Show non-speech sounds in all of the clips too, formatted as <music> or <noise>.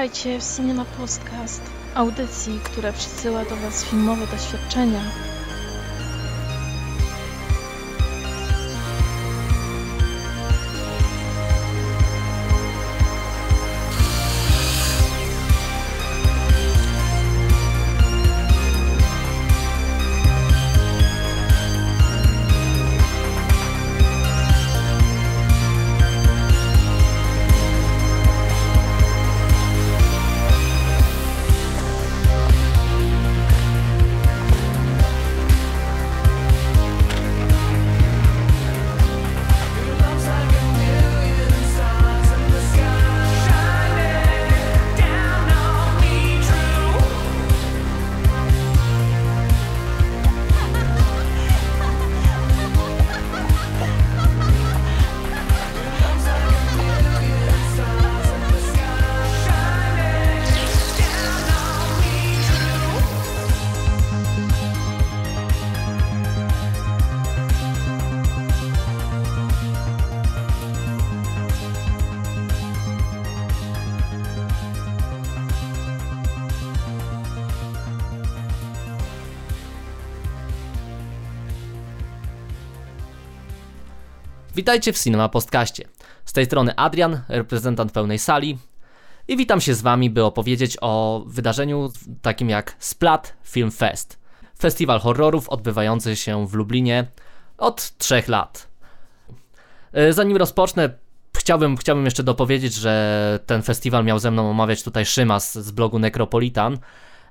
Witajcie w Cinema Podcast, audycji, która przysyła do Was filmowe doświadczenia. Witajcie w Cinema Postkaście. Z tej strony Adrian, reprezentant pełnej sali i witam się z wami, by opowiedzieć o wydarzeniu takim jak Splat Film Fest. Festiwal horrorów odbywający się w Lublinie od trzech lat. E, zanim rozpocznę, chciałbym, chciałbym jeszcze dopowiedzieć, że ten festiwal miał ze mną omawiać tutaj Szymas z blogu Necropolitan,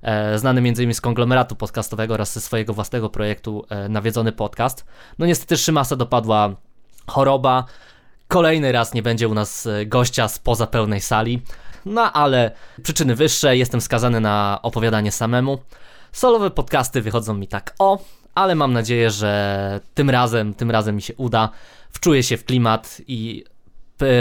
e, znany m.in. z konglomeratu podcastowego oraz ze swojego własnego projektu e, Nawiedzony Podcast. No niestety Szymasa dopadła choroba. Kolejny raz nie będzie u nas e, gościa spoza pełnej sali. No ale przyczyny wyższe, jestem skazany na opowiadanie samemu. Solowe podcasty wychodzą mi tak o, ale mam nadzieję, że tym razem, tym razem mi się uda. Wczuję się w klimat i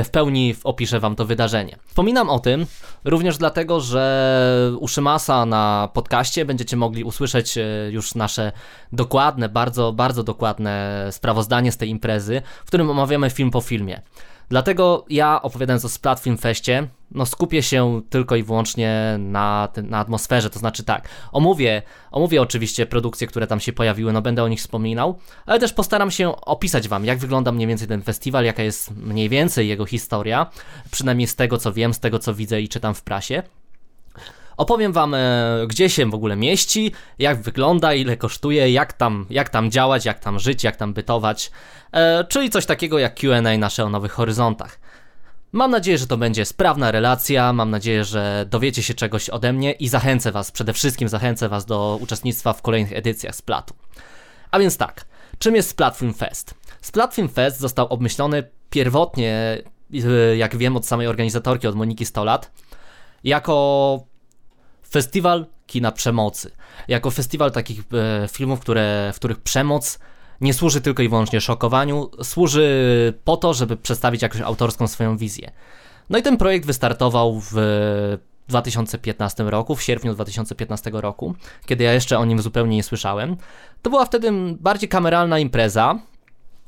w pełni opiszę wam to wydarzenie. Wspominam o tym również dlatego, że u Szymasa na podcaście będziecie mogli usłyszeć e, już nasze dokładne, bardzo, bardzo dokładne sprawozdanie z tej imprezy, w którym omawiamy film po filmie. Dlatego ja opowiadając o Splat Film Feście, no skupię się tylko i wyłącznie na, na atmosferze, to znaczy tak, omówię, omówię oczywiście produkcje, które tam się pojawiły, no będę o nich wspominał, ale też postaram się opisać Wam, jak wygląda mniej więcej ten festiwal, jaka jest mniej więcej jego historia, przynajmniej z tego co wiem, z tego co widzę i czytam w prasie. Opowiem Wam, e, gdzie się w ogóle mieści, jak wygląda, ile kosztuje, jak tam, jak tam działać, jak tam żyć, jak tam bytować, e, czyli coś takiego jak QA nasze o Nowych Horyzontach. Mam nadzieję, że to będzie sprawna relacja, mam nadzieję, że dowiecie się czegoś ode mnie i zachęcę Was, przede wszystkim zachęcę Was do uczestnictwa w kolejnych edycjach Splatu. A więc tak, czym jest Splat Film Fest? Splat Film Fest został obmyślony pierwotnie, e, jak wiem od samej organizatorki, od Moniki Stolat, jako festiwal kina przemocy. Jako festiwal takich e, filmów, które, w których przemoc nie służy tylko i wyłącznie szokowaniu, służy po to, żeby przedstawić jakąś autorską swoją wizję. No i ten projekt wystartował w 2015 roku, w sierpniu 2015 roku, kiedy ja jeszcze o nim zupełnie nie słyszałem. To była wtedy bardziej kameralna impreza.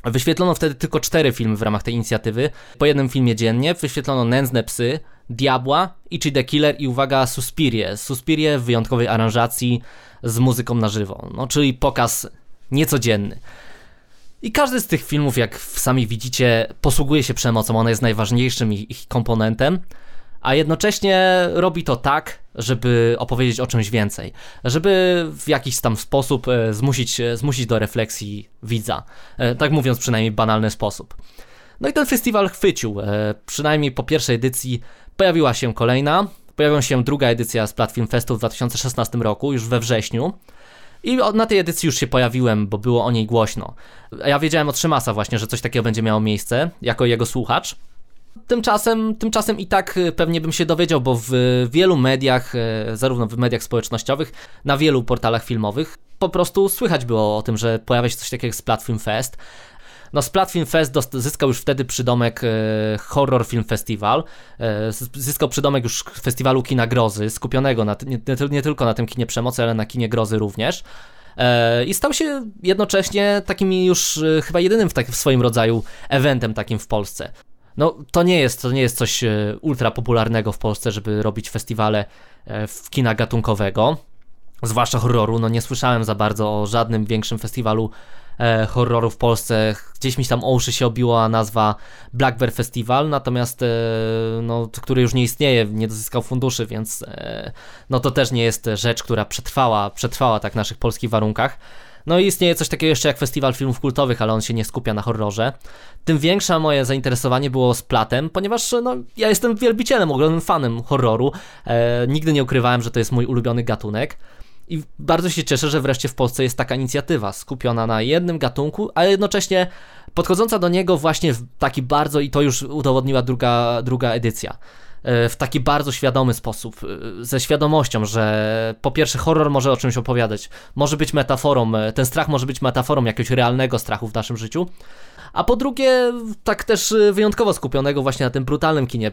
Wyświetlono wtedy tylko cztery filmy w ramach tej inicjatywy, po jednym filmie dziennie. Wyświetlono Nędzne Psy, Diabła, Ichi the Killer i uwaga, Suspirie. Suspirie w wyjątkowej aranżacji z muzyką na żywo, no czyli pokaz niecodzienny. I każdy z tych filmów, jak sami widzicie, posługuje się przemocą, ona jest najważniejszym ich, ich komponentem, a jednocześnie robi to tak, żeby opowiedzieć o czymś więcej, żeby w jakiś tam sposób e, zmusić, e, zmusić do refleksji widza, e, tak mówiąc przynajmniej banalny sposób. No i ten festiwal chwycił, przynajmniej po pierwszej edycji pojawiła się kolejna, pojawiła się druga edycja z Platform Festu w 2016 roku, już we wrześniu. I na tej edycji już się pojawiłem, bo było o niej głośno. Ja wiedziałem od Szymasa właśnie, że coś takiego będzie miało miejsce, jako jego słuchacz. Tymczasem, tymczasem i tak e, pewnie bym się dowiedział, bo w wielu mediach, e, zarówno w mediach społecznościowych, na wielu portalach filmowych, po prostu słychać było o tym, że pojawia się coś takiego jak Splatfilm Fest. No Splat Fest zyskał już wtedy przydomek e, Horror Film Festival. E, zyskał przydomek już festiwalu kina grozy, skupionego na, nie, nie tylko na tym kinie przemocy, ale na kinie grozy również. E, I stał się jednocześnie takim już chyba jedynym w, tak, w swoim rodzaju eventem takim w Polsce. no to nie jest, to nie jest coś ultra popularnego w Polsce, żeby robić festiwale w kina gatunkowego, zwłaszcza horroru. No nie słyszałem za bardzo o żadnym większym festiwalu e, horroru w Polsce. Gdzieś mi tam o uszy się obiła nazwa Black Bear Festival, natomiast e, no, który już nie istnieje, nie dozyskał funduszy, więc e, no to też nie jest rzecz, która przetrwała, przetrwała tak w naszych polskich warunkach. No i istnieje coś takiego jeszcze jak festiwal filmów kultowych, ale on się nie skupia na horrorze. Tym większe moje zainteresowanie było Splatem, ponieważ no, ja jestem wielbicielem, ogromnym fanem horroru. E, nigdy nie ukrywałem, że to jest mój ulubiony gatunek. I bardzo się cieszę, że wreszcie w Polsce jest taka inicjatywa skupiona na jednym gatunku, ale jednocześnie podchodząca do niego właśnie w taki bardzo, i to już udowodniła druga, druga edycja e, w taki bardzo świadomy sposób, e, ze świadomością, że po pierwsze horror może o czymś opowiadać, może być metaforą, e, ten strach może być metaforą jakiegoś realnego strachu w naszym życiu, a po drugie tak też wyjątkowo skupionego właśnie na tym brutalnym kinie,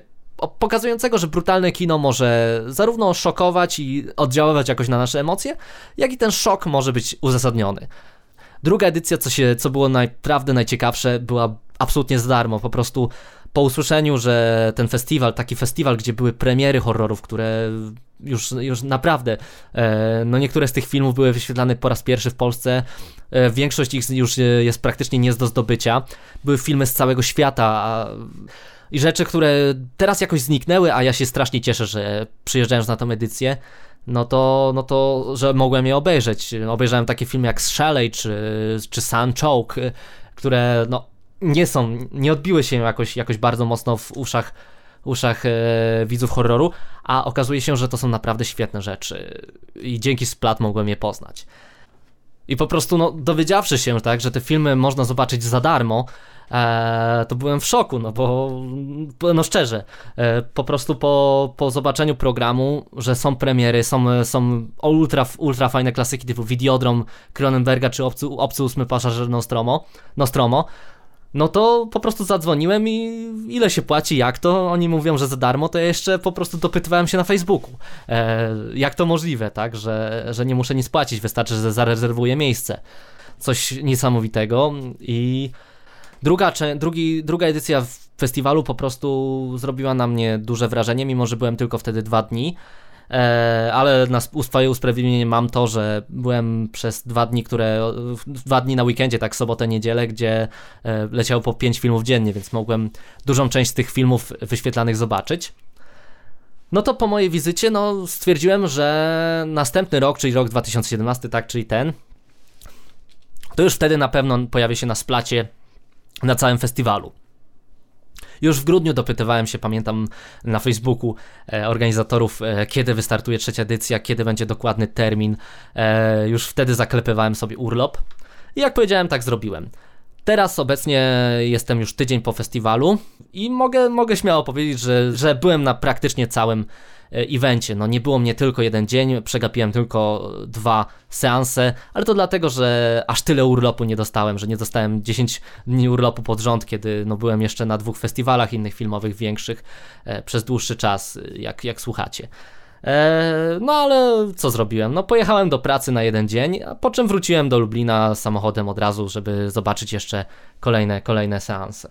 pokazującego, że brutalne kino może zarówno szokować i oddziaływać jakoś na nasze emocje, jak i ten szok może być uzasadniony. Druga edycja, co, się, co było naprawdę najciekawsze, była absolutnie za darmo. Po prostu po usłyszeniu, że ten festiwal, taki festiwal, gdzie były premiery horrorów, które już, już naprawdę, e, no niektóre z tych filmów były wyświetlane po raz pierwszy w Polsce, e, większość ich już jest praktycznie nie do zdobycia. Były filmy z całego świata, a i rzeczy, które teraz jakoś zniknęły, a ja się strasznie cieszę, że przyjeżdżając na tę edycję, no to, no to, że mogłem je obejrzeć. Obejrzałem takie filmy jak Shelley czy, czy Sun Choke, które no, nie są, nie odbiły się jakoś, jakoś bardzo mocno w uszach, uszach e, widzów horroru, a okazuje się, że to są naprawdę świetne rzeczy i dzięki Splat mogłem je poznać. I po prostu no, dowiedziawszy się, tak, że te filmy można zobaczyć za darmo, to byłem w szoku, no bo, no szczerze, e, po prostu po, po zobaczeniu programu, że są premiery, są, są ultra, ultra fajne klasyki typu Videodrom Cronenberga czy Obcy, Obcy ósmy pasażer Nostromo, Nostromo, no to po prostu zadzwoniłem i ile się płaci, jak to? Oni mówią, że za darmo, to ja jeszcze po prostu dopytywałem się na Facebooku. E, jak to możliwe, tak, że, że nie muszę nic płacić, wystarczy, że zarezerwuję miejsce. Coś niesamowitego i druga, drugi, druga edycja festiwalu po prostu zrobiła na mnie duże wrażenie, mimo że byłem tylko wtedy dwa dni. E, ale na swoje usprawiedliwienie mam to, że byłem przez dwa dni, które, dwa dni na weekendzie, tak sobotę, niedzielę, gdzie e, leciało po pięć filmów dziennie, więc mogłem dużą część z tych filmów wyświetlanych zobaczyć. No to po mojej wizycie, no stwierdziłem, że następny rok, czyli rok 2017, tak, czyli ten, to już wtedy na pewno pojawi się na splacie na całym festiwalu. Już w grudniu dopytywałem się, pamiętam na Facebooku e, organizatorów, e, kiedy wystartuje trzecia edycja, kiedy będzie dokładny termin. E, już wtedy zaklepywałem sobie urlop. I jak powiedziałem, tak zrobiłem. Teraz obecnie jestem już tydzień po festiwalu i mogę, mogę śmiało powiedzieć, że, że byłem na praktycznie całym evencie. No nie było mnie tylko jeden dzień, przegapiłem tylko dwa seanse, ale to dlatego, że aż tyle urlopu nie dostałem, że nie dostałem 10 dni urlopu pod rząd, kiedy no, byłem jeszcze na dwóch festiwalach innych filmowych większych e, przez dłuższy czas, jak, jak słuchacie. E, no ale co zrobiłem? No pojechałem do pracy na jeden dzień, po czym wróciłem do Lublina samochodem od razu, żeby zobaczyć jeszcze kolejne, kolejne seanse.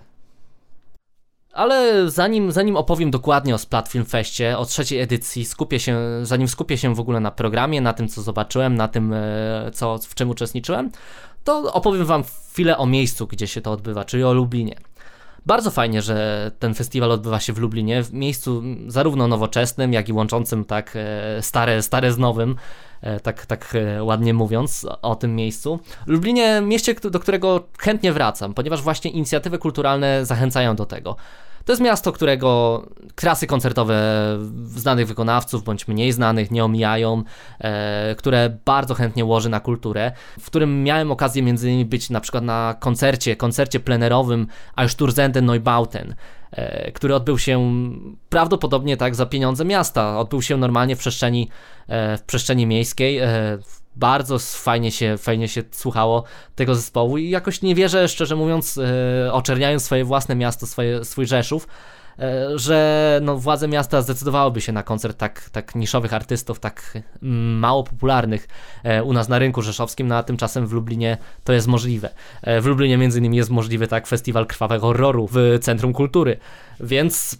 Ale zanim, zanim opowiem dokładnie o Splat Film Festie, o trzeciej edycji, skupię się, zanim skupię się w ogóle na programie, na tym co zobaczyłem, na tym e, co, w czym uczestniczyłem, to opowiem wam chwilę o miejscu, gdzie się to odbywa, czyli o Lublinie. Bardzo fajnie, że ten festiwal odbywa się w Lublinie, w miejscu zarówno nowoczesnym, jak i łączącym tak e, stare, stare z nowym, tak, tak ładnie mówiąc o tym miejscu. Lublinie, mieście, do którego chętnie wracam, ponieważ właśnie inicjatywy kulturalne zachęcają do tego. To jest miasto, którego krasy koncertowe znanych wykonawców bądź mniej znanych nie omijają, e, które bardzo chętnie łoży na kulturę, w którym miałem okazję między innymi być na przykład na koncercie, koncercie plenerowym Einsturzenden Neubauten, e, który odbył się prawdopodobnie tak za pieniądze miasta. Odbył się normalnie w przestrzeni, e, w przestrzeni miejskiej, e, bardzo fajnie się, fajnie się słuchało tego zespołu i jakoś nie wierzę, szczerze mówiąc, e, oczerniając swoje własne miasto, swoje, swój Rzeszów, e, że no, władze miasta zdecydowałyby się na koncert tak, tak niszowych artystów, tak mm, mało popularnych e, u nas na rynku rzeszowskim, no a tymczasem w Lublinie to jest możliwe. E, w Lublinie między innymi jest możliwy tak festiwal krwawego horroru w Centrum Kultury, więc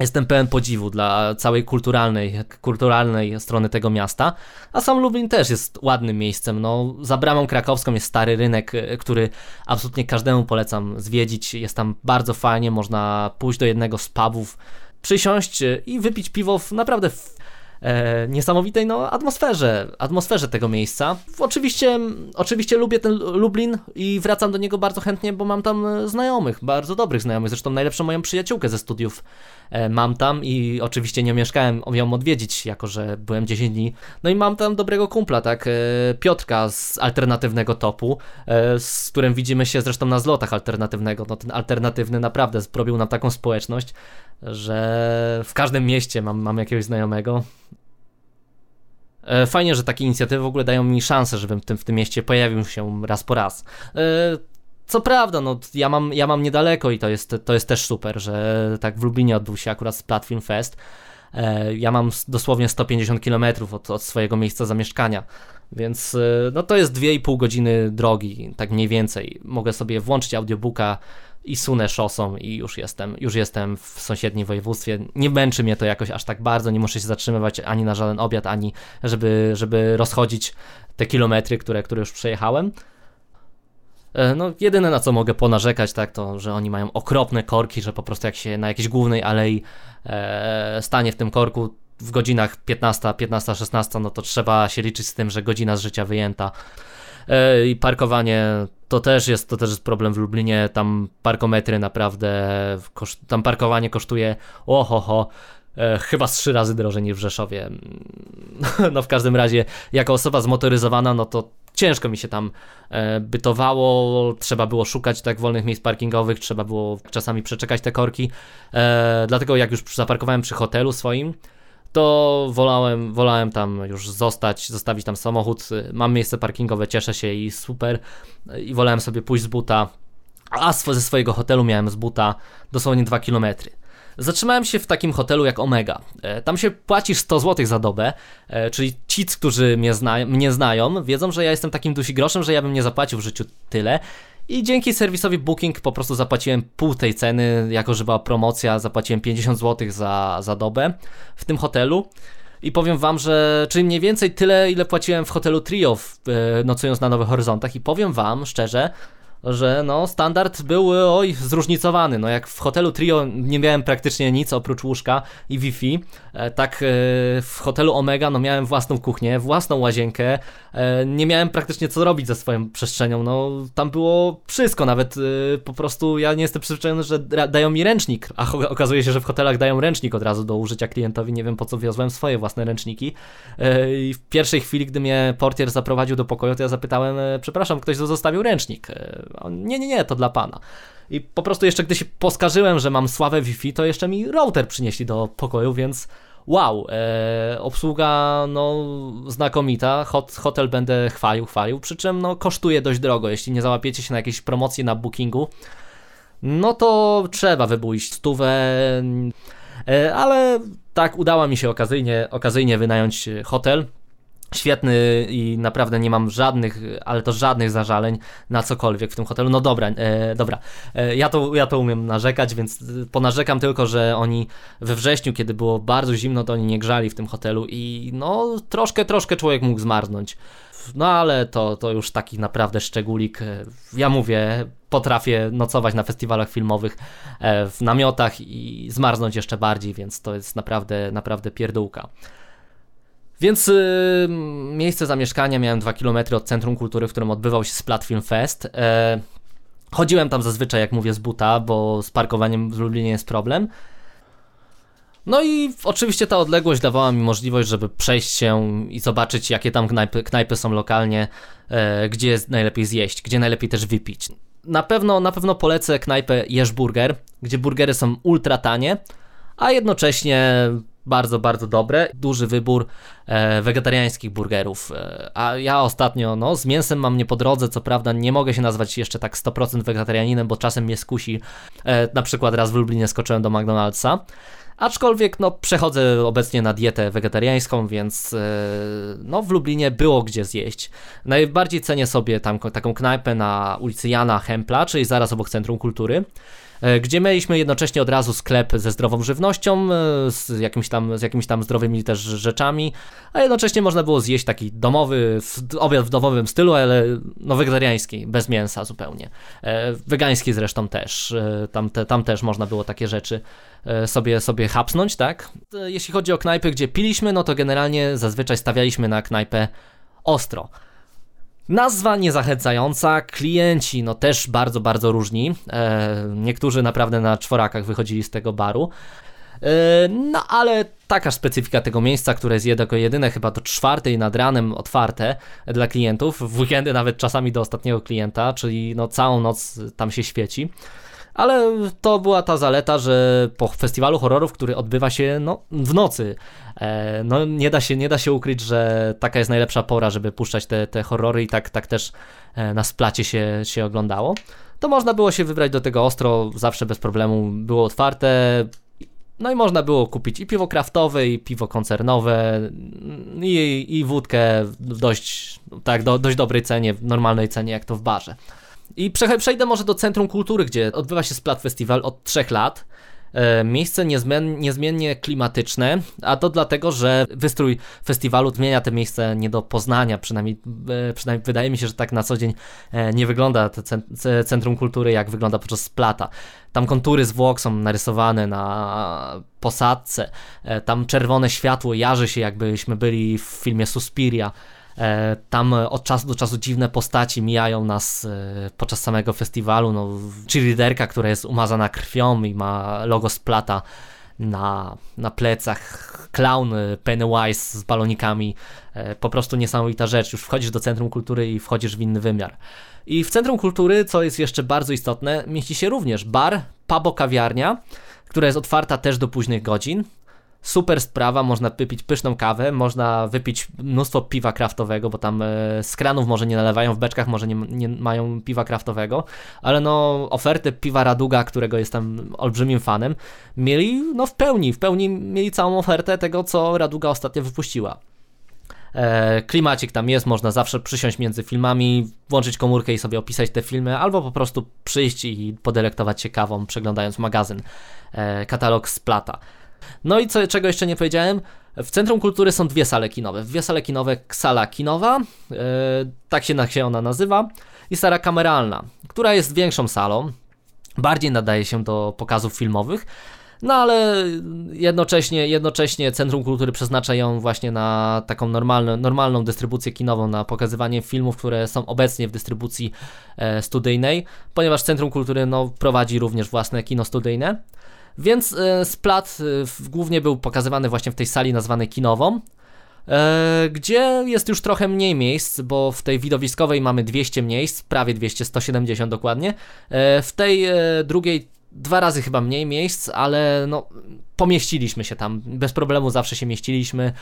Jestem pełen podziwu dla całej kulturalnej, kulturalnej strony tego miasta, a sam Lublin też jest ładnym miejscem. No, za bramą krakowską jest stary rynek, który absolutnie każdemu polecam zwiedzić. Jest tam bardzo fajnie, można pójść do jednego z pubów, przysiąść i wypić piwo w naprawdę e, niesamowitej no, atmosferze, atmosferze tego miejsca. Oczywiście, oczywiście lubię ten Lublin i wracam do niego bardzo chętnie, bo mam tam e, znajomych, bardzo dobrych znajomych, zresztą najlepszą moją przyjaciółkę ze studiów e, mam tam i oczywiście nie mieszkałem ją odwiedzić, jako że byłem 10 dni. No i mam tam dobrego kumpla, tak, e, Piotrka z alternatywnego topu, e, z którym widzimy się zresztą na zlotach alternatywnego. No ten alternatywny naprawdę zrobił nam taką społeczność, że w każdym mieście mam, mam jakiegoś znajomego. E, fajnie, że takie inicjatywy w ogóle dają mi szansę, żebym w tym, w tym mieście pojawił się raz po raz. E, co prawda, no ja mam, ja mam niedaleko i to jest, to jest też super, że tak w Lublinie odbył się akurat Splat Film Fest. E, ja mam dosłownie 150 km od, od swojego miejsca zamieszkania, więc no to jest 2,5 godziny drogi, tak mniej więcej. Mogę sobie włączyć audiobooka, i sunę szosą i już jestem, już jestem w sąsiednim województwie. Nie męczy mnie to jakoś aż tak bardzo, nie muszę się zatrzymywać ani na żaden obiad, ani żeby, żeby rozchodzić te kilometry, które, które już przejechałem. E, no, jedyne na co mogę ponarzekać, tak, to, że oni mają okropne korki, że po prostu jak się na jakiejś głównej alei e, stanie w tym korku w godzinach 15, 15, 16, no to trzeba się liczyć z tym, że godzina z życia wyjęta. E, I parkowanie to też jest, to też jest problem w Lublinie, tam parkometry naprawdę, tam parkowanie kosztuje ohoho, e, chyba z trzy razy drożej niż w Rzeszowie. <laughs> No w każdym razie, jako osoba zmotoryzowana, no to ciężko mi się tam e, bytowało, trzeba było szukać tak wolnych miejsc parkingowych, trzeba było czasami przeczekać te korki, e, dlatego jak już zaparkowałem przy hotelu swoim, to wolałem, wolałem tam już zostać, zostawić tam samochód. Mam miejsce parkingowe, cieszę się i super. I wolałem sobie pójść z buta. A ze swojego hotelu miałem z buta dosłownie 2 km. Zatrzymałem się w takim hotelu jak Omega. E, tam się płacisz 100 zł za dobę, e, czyli ci, którzy mnie, zna mnie znają, wiedzą, że ja jestem takim dusi groszem, że ja bym nie zapłacił w życiu tyle. I dzięki serwisowi Booking po prostu zapłaciłem pół tej ceny, jako że była promocja, zapłaciłem 50 zł za, za dobę w tym hotelu. I powiem wam, że czyli mniej więcej tyle, ile płaciłem w hotelu Trio, w, e, nocując na Nowych Horyzontach. I powiem wam szczerze, że no standard był oj zróżnicowany. No jak w hotelu Trio nie miałem praktycznie nic oprócz łóżka i Wi-Fi, e, tak e, w hotelu Omega no miałem własną kuchnię, własną łazienkę, e, nie miałem praktycznie co robić ze swoją przestrzenią. No tam było wszystko, nawet po prostu ja nie jestem przyzwyczajony, że dają mi ręcznik, a okazuje się, że w hotelach dają ręcznik od razu do użycia klientowi. Nie wiem po co wiozłem swoje własne ręczniki. I w pierwszej chwili, gdy mnie portier zaprowadził do pokoju, to ja zapytałem, przepraszam, ktoś zostawił ręcznik nie, nie, nie, to dla pana. I po prostu jeszcze gdy się poskarżyłem, że mam sławę Wi-Fi, to jeszcze mi router przynieśli do pokoju, więc wow, e, obsługa no znakomita, Hot, hotel będę chwalił, chwalił, przy czym no kosztuje dość drogo, jeśli nie załapiecie się na jakieś promocje na bookingu, no to trzeba wybójść stówę, e, ale tak udało mi się okazyjnie, okazyjnie wynająć hotel, świetny i naprawdę nie mam żadnych, ale to żadnych zażaleń na cokolwiek w tym hotelu. No dobra, e, dobra, e, ja, to, ja to umiem narzekać, więc ponarzekam tylko, że oni we wrześniu, kiedy było bardzo zimno, to oni nie grzali w tym hotelu i no troszkę, troszkę człowiek mógł zmarznąć. No ale to, to już taki naprawdę szczególik. E, ja mówię, potrafię nocować na festiwalach filmowych e, w namiotach i zmarznąć jeszcze bardziej, więc to jest naprawdę, naprawdę pierdółka. Więc y, miejsce zamieszkania miałem 2 km od Centrum Kultury, w którym odbywał się Splat Film Fest. E, chodziłem tam zazwyczaj, jak mówię, z buta, bo z parkowaniem w Lublinie jest problem. No i oczywiście ta odległość dawała mi możliwość, żeby przejść się i zobaczyć, jakie tam knajpy, knajpy są lokalnie, e, gdzie najlepiej zjeść, gdzie najlepiej też wypić. Na pewno, na pewno polecę knajpę Burger, gdzie burgery są ultra tanie, a jednocześnie bardzo, bardzo dobre. Duży wybór e, wegetariańskich burgerów. E, a ja ostatnio, no, z mięsem mam nie po drodze, co prawda nie mogę się nazwać jeszcze tak 100% wegetarianinem, bo czasem mnie skusi. E, na przykład raz w Lublinie skoczyłem do McDonald'sa. Aczkolwiek no, przechodzę obecnie na dietę wegetariańską, więc e, no, w Lublinie było gdzie zjeść. Najbardziej cenię sobie tam taką knajpę na ulicy Jana Hempla, czyli zaraz obok Centrum Kultury. E, gdzie mieliśmy jednocześnie od razu sklep ze zdrową żywnością, e, z jakimiś tam, z jakimiś tam zdrowymi też rzeczami, a jednocześnie można było zjeść taki domowy, obiad w domowym stylu, ale no wegetariański, bez mięsa zupełnie. E, wegański zresztą też, tam, te, tam też można było takie rzeczy sobie, sobie hapsnąć, tak? Jeśli chodzi o knajpy, gdzie piliśmy, no to generalnie zazwyczaj stawialiśmy na knajpę ostro. Nazwa niezachęcająca, klienci no też bardzo, bardzo różni. E, niektórzy naprawdę na czworakach wychodzili z tego baru. E, no ale taka specyfika tego miejsca, które jest jako jedyne chyba do czwartej nad ranem otwarte dla klientów, w weekendy nawet czasami do ostatniego klienta, czyli no całą noc tam się świeci. Ale to była ta zaleta, że po festiwalu horrorów, który odbywa się no, w nocy, e, no nie da, się, nie da się ukryć, że taka jest najlepsza pora, żeby puszczać te, te horrory i tak, tak też e, na splacie się, się oglądało. To można było się wybrać do tego ostro, zawsze bez problemu było otwarte. No i można było kupić i piwo kraftowe, i piwo koncernowe, i, i wódkę w dość, tak, do, dość dobrej cenie, w normalnej cenie, jak to w barze. I przejdę może do Centrum Kultury, gdzie odbywa się Splat Festiwal od trzech lat. E, miejsce niezmiennie klimatyczne, a to dlatego, że wystrój festiwalu zmienia te miejsce nie do poznania, przynajmniej, e, przynajmniej wydaje mi się, że tak na co dzień e, nie wygląda to Centrum Kultury, jak wygląda podczas Splata. Tam kontury zwłok są narysowane na posadce, tam czerwone światło jarzy się, jakbyśmy byli w filmie Suspiria. E, tam od czasu do czasu dziwne postaci mijają nas e, podczas samego festiwalu. No, cheerleaderka, która jest umazana krwią i ma logo splata na, na plecach. Clown e, Pennywise z balonikami. Po prostu niesamowita rzecz. Już wchodzisz do Centrum Kultury i wchodzisz w inny wymiar. I w Centrum Kultury, co jest jeszcze bardzo istotne, mieści się również bar, pubo kawiarnia, która jest otwarta też do późnych godzin super sprawa, można wypić pyszną kawę, można wypić mnóstwo piwa kraftowego, bo tam e, z kranów może nie nalewają, w beczkach może nie, nie mają piwa kraftowego, ale no ofertę piwa Raduga, którego jestem olbrzymim fanem, mieli no w pełni, w pełni mieli całą ofertę tego, co Raduga ostatnio wypuściła. E, klimacik tam jest, można zawsze przysiąść między filmami, włączyć komórkę i sobie opisać te filmy, albo po prostu przyjść i podelektować się kawą, przeglądając magazyn, e, katalog Splata. No i co, czego jeszcze nie powiedziałem, w Centrum Kultury są dwie sale kinowe. Dwie sale kinowe, sala kinowa, yy, tak się, się ona nazywa, i sala kameralna, która jest większą salą, bardziej nadaje się do pokazów filmowych, no ale jednocześnie, jednocześnie Centrum Kultury przeznacza ją właśnie na taką normalną, normalną dystrybucję kinową, na pokazywanie filmów, które są obecnie w dystrybucji e, studyjnej, ponieważ Centrum Kultury no, prowadzi również własne kino studyjne. Więc e, Splat e, głównie był pokazywany właśnie w tej sali nazwanej kinową, e, gdzie jest już trochę mniej miejsc, bo w tej widowiskowej mamy 200 miejsc, prawie 200, 170 dokładnie. W tej drugiej dwa razy chyba mniej miejsc, ale no pomieściliśmy się tam, bez problemu zawsze się mieściliśmy,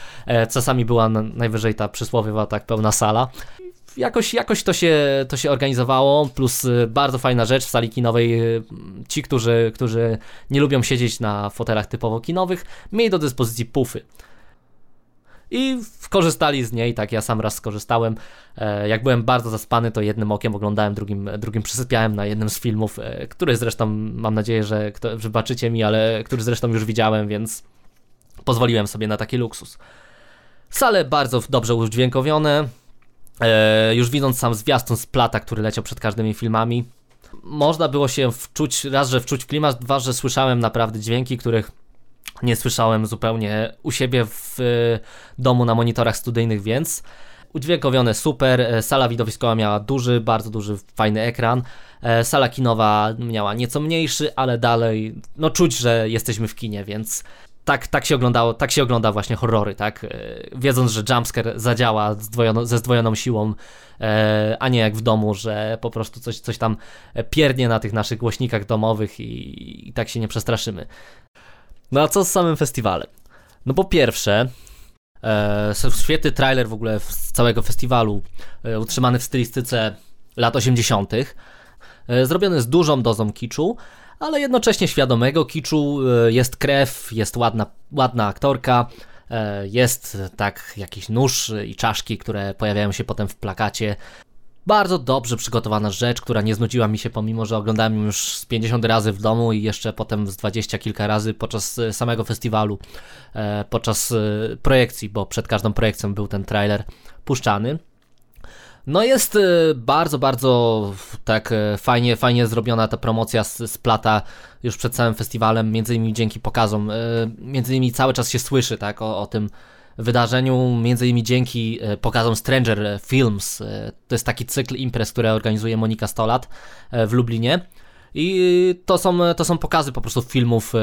czasami była najwyżej ta przysłowiowa tak pełna sala jakoś, jakoś to, się, to się organizowało, plus y, bardzo fajna rzecz w sali kinowej, y, ci, którzy, którzy nie lubią siedzieć na fotelach typowo kinowych, mieli do dyspozycji pufy. I korzystali z niej, tak ja sam raz skorzystałem. E, jak byłem bardzo zaspany, to jednym okiem oglądałem, drugim, drugim przysypiałem na jednym z filmów, e, który zresztą mam nadzieję, że wybaczycie mi, ale który zresztą już widziałem, więc pozwoliłem sobie na taki luksus. Sale bardzo dobrze udźwiękowione, E, już widząc sam zwiastun z plata, który leciał przed każdymi filmami, można było się wczuć, raz, że wczuć w klimat, dwa, że słyszałem naprawdę dźwięki, których nie słyszałem zupełnie u siebie w e, domu na monitorach studyjnych, więc udźwiękowione super, e, sala widowiskowa miała duży, bardzo duży, fajny ekran, sala kinowa miała nieco mniejszy, ale dalej, no czuć, że jesteśmy w kinie, więc tak, tak się oglądało, tak się ogląda właśnie horrory, tak? E, wiedząc, że jumpscare zadziała zdwojono, ze zdwojoną siłą, e, a nie jak w domu, że po prostu coś, coś tam piernie na tych naszych głośnikach domowych i, i tak się nie przestraszymy. No a co z samym festiwalem? No po pierwsze, e, świetny trailer w ogóle z całego festiwalu, e, utrzymany w stylistyce lat 80., e, zrobiony z dużą dozą kiczu, ale jednocześnie świadomego kiczu. E, jest krew, jest ładna, ładna aktorka, e, jest tak jakiś nóż i czaszki, które pojawiają się potem w plakacie. Bardzo dobrze przygotowana rzecz, która nie znudziła mi się, pomimo że oglądałem ją już z 50 razy w domu i jeszcze potem z 20 kilka razy podczas e, samego festiwalu, podczas projekcji, bo przed każdą projekcją był ten trailer puszczany. No jest e, bardzo, bardzo tak e, fajnie, fajnie zrobiona ta promocja z, z Plata już przed całym festiwalem, między innymi dzięki pokazom, e, między innymi cały czas się słyszy tak o, o tym wydarzeniu, między innymi dzięki pokazom Stranger Films, to jest taki cykl imprez, które organizuje Monika Stolat w Lublinie i to są, to są pokazy po prostu filmów e,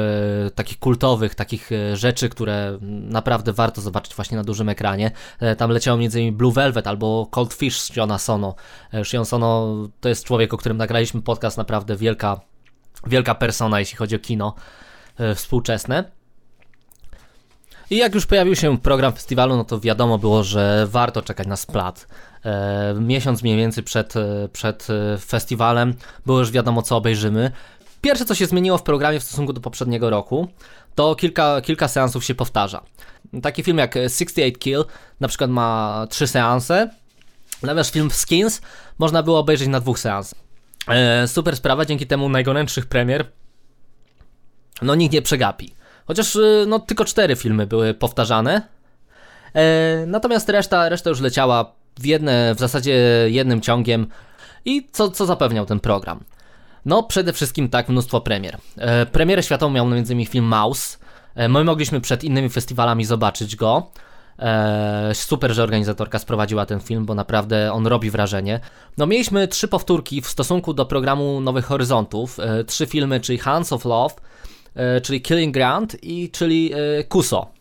takich kultowych, takich e, rzeczy, które naprawdę warto zobaczyć właśnie na dużym ekranie. E, tam leciało m.in. Blue Velvet albo Cold Fish z Shiona Sono. E, Shion Sono to jest człowiek, o którym nagraliśmy podcast, naprawdę wielka, wielka persona, jeśli chodzi o kino e, współczesne. I jak już pojawił się program festiwalu, no to wiadomo było, że warto czekać na splat. E, miesiąc mniej więcej przed, e, przed e, festiwalem było już wiadomo, co obejrzymy. Pierwsze, co się zmieniło w programie w stosunku do poprzedniego roku, to kilka, kilka seansów się powtarza. Taki film jak 68 Kill na przykład ma trzy seanse, natomiast film Skins można było obejrzeć na dwóch seansach. Super sprawa, dzięki temu najgorętszych premier no nikt nie przegapi. Chociaż no, tylko cztery filmy były powtarzane. Natomiast reszta, reszta już leciała w, jedne, w zasadzie jednym ciągiem. I co, co zapewniał ten program? No, przede wszystkim tak, mnóstwo premier. E, premierę światową miał m.in. film Mouse. E, my mogliśmy przed innymi festiwalami zobaczyć go. E, super, że organizatorka sprowadziła ten film, bo naprawdę on robi wrażenie. No, mieliśmy trzy powtórki w stosunku do programu Nowych Horyzontów. E, trzy filmy, czyli Hands of Love, e, czyli Killing Ground i czyli e, Kuso.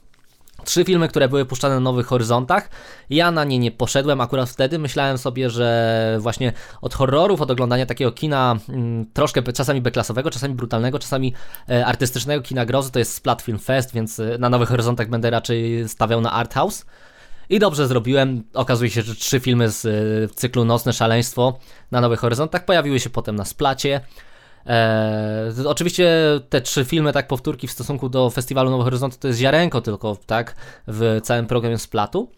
Trzy filmy, które były puszczane na Nowych Horyzontach. Ja na nie nie poszedłem akurat wtedy. Myślałem sobie, że właśnie od horrorów, od oglądania takiego kina mm, troszkę czasami beklasowego, czasami brutalnego, czasami e, artystycznego kina grozy, to jest Splat Film Fest, więc e, na Nowych Horyzontach będę raczej stawiał na Art House. I dobrze zrobiłem. Okazuje się, że trzy filmy z e, cyklu Nocne Szaleństwo na Nowych Horyzontach pojawiły się potem na Splacie. Eee, oczywiście te trzy filmy, tak powtórki w stosunku do Festiwalu Nowy Horyzont to jest ziarenko tylko, tak, w całym programie Splatu.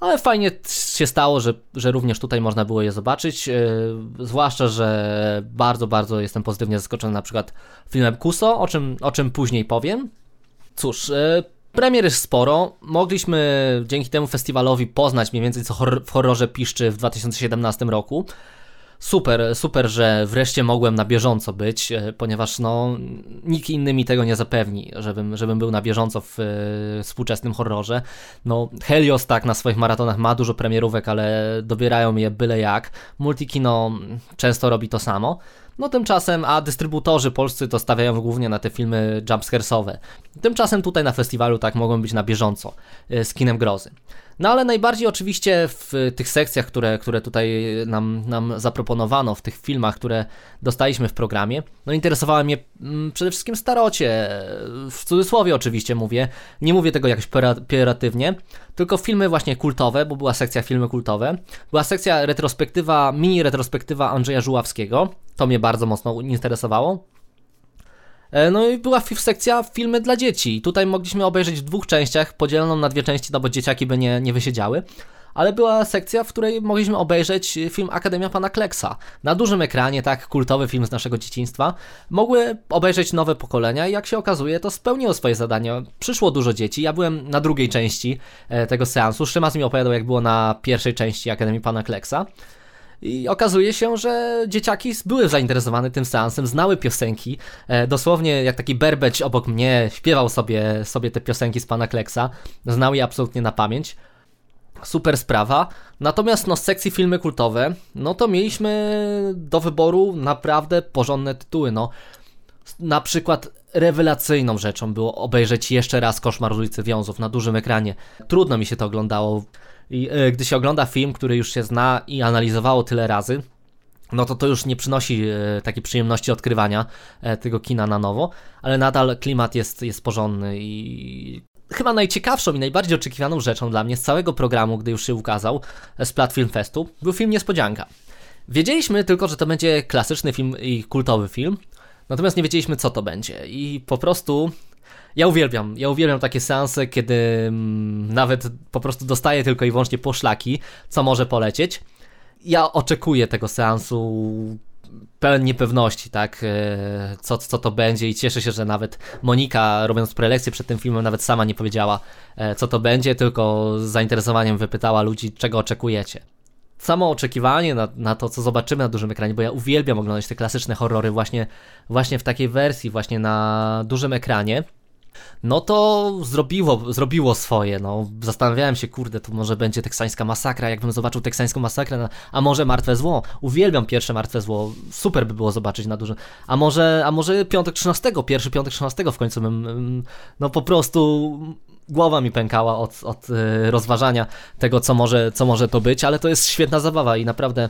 Ale fajnie się stało, że, że również tutaj można było je zobaczyć. Eee, zwłaszcza, że bardzo, bardzo jestem pozytywnie zaskoczony na przykład filmem Kuso, o czym, o czym później powiem. Cóż, e, Premier jest sporo. Mogliśmy dzięki temu festiwalowi poznać mniej więcej co w horrorze piszczy w 2017 roku super, super, że wreszcie mogłem na bieżąco być, e, ponieważ no, nikt inny mi tego nie zapewni, żebym, żebym był na bieżąco w e, współczesnym horrorze. No, Helios tak na swoich maratonach ma dużo premierówek, ale dobierają je byle jak. Multikino często robi to samo. No tymczasem, a dystrybutorzy polscy to stawiają głównie na te filmy jumpscaresowe. Tymczasem tutaj na festiwalu tak mogą być na bieżąco e, z kinem grozy. No ale najbardziej oczywiście w tych sekcjach, które, które tutaj nam, nam zaproponowano, w tych filmach, które dostaliśmy w programie, no interesowały mnie mm, przede wszystkim starocie, w cudzysłowie oczywiście mówię, nie mówię tego jakoś pejoratywnie, tylko filmy właśnie kultowe, bo była sekcja filmy kultowe, była sekcja retrospektywa, mini retrospektywa Andrzeja Żuławskiego, to mnie bardzo mocno interesowało. E, no i była sekcja filmy dla dzieci. Tutaj mogliśmy obejrzeć w dwóch częściach, podzieloną na dwie części, no bo dzieciaki by nie, nie wysiedziały. Ale była sekcja, w której mogliśmy obejrzeć film Akademia Pana Kleksa. Na dużym ekranie, tak, kultowy film z naszego dzieciństwa. Mogły obejrzeć nowe pokolenia i jak się okazuje, to spełniło swoje zadanie. Przyszło dużo dzieci. Ja byłem na drugiej części e, tego seansu. Szymas mi opowiadał, jak było na pierwszej części Akademii Pana Kleksa. I okazuje się, że dzieciaki były zainteresowane tym seansem, znały piosenki. E, dosłownie jak taki berbeć obok mnie śpiewał sobie, sobie te piosenki z pana Kleksa. Znał je absolutnie na pamięć. Super sprawa. Natomiast no, z sekcji filmy kultowe, no to mieliśmy do wyboru naprawdę porządne tytuły. No, na przykład rewelacyjną rzeczą było obejrzeć jeszcze raz Koszmar ulicy Wiązów na dużym ekranie. Trudno mi się to oglądało. I e, gdy się ogląda film, który już się zna i analizowało tyle razy, no to to już nie przynosi e, takiej przyjemności odkrywania e, tego kina na nowo, ale nadal klimat jest, jest porządny i chyba najciekawszą i najbardziej oczekiwaną rzeczą dla mnie z całego programu, gdy już się ukazał z Plat Film Festu, był film Niespodzianka. Wiedzieliśmy tylko, że to będzie klasyczny film i kultowy film, natomiast nie wiedzieliśmy, co to będzie. I po prostu ja uwielbiam, ja uwielbiam takie seanse, kiedy mm, nawet po prostu dostaję tylko i wyłącznie poszlaki, co może polecieć. Ja oczekuję tego seansu pełen niepewności, tak, e, co, co to będzie i cieszę się, że nawet Monika robiąc prelekcję przed tym filmem nawet sama nie powiedziała, e, co to będzie, tylko z zainteresowaniem wypytała ludzi, czego oczekujecie. Samo oczekiwanie na, na to, co zobaczymy na dużym ekranie, bo ja uwielbiam oglądać te klasyczne horrory właśnie, właśnie w takiej wersji, właśnie na dużym ekranie, no to zrobiło, zrobiło swoje. No, zastanawiałem się, kurde, to może będzie teksańska masakra, jakbym zobaczył teksańską masakrę, a może Martwe Zło. Uwielbiam pierwsze Martwe Zło, super by było zobaczyć na dużym. A może, a może piątek 13, pierwszy piątek 13 w końcu bym, no po prostu głowa mi pękała od, od e, rozważania tego, co może, co może to być, ale to jest świetna zabawa i naprawdę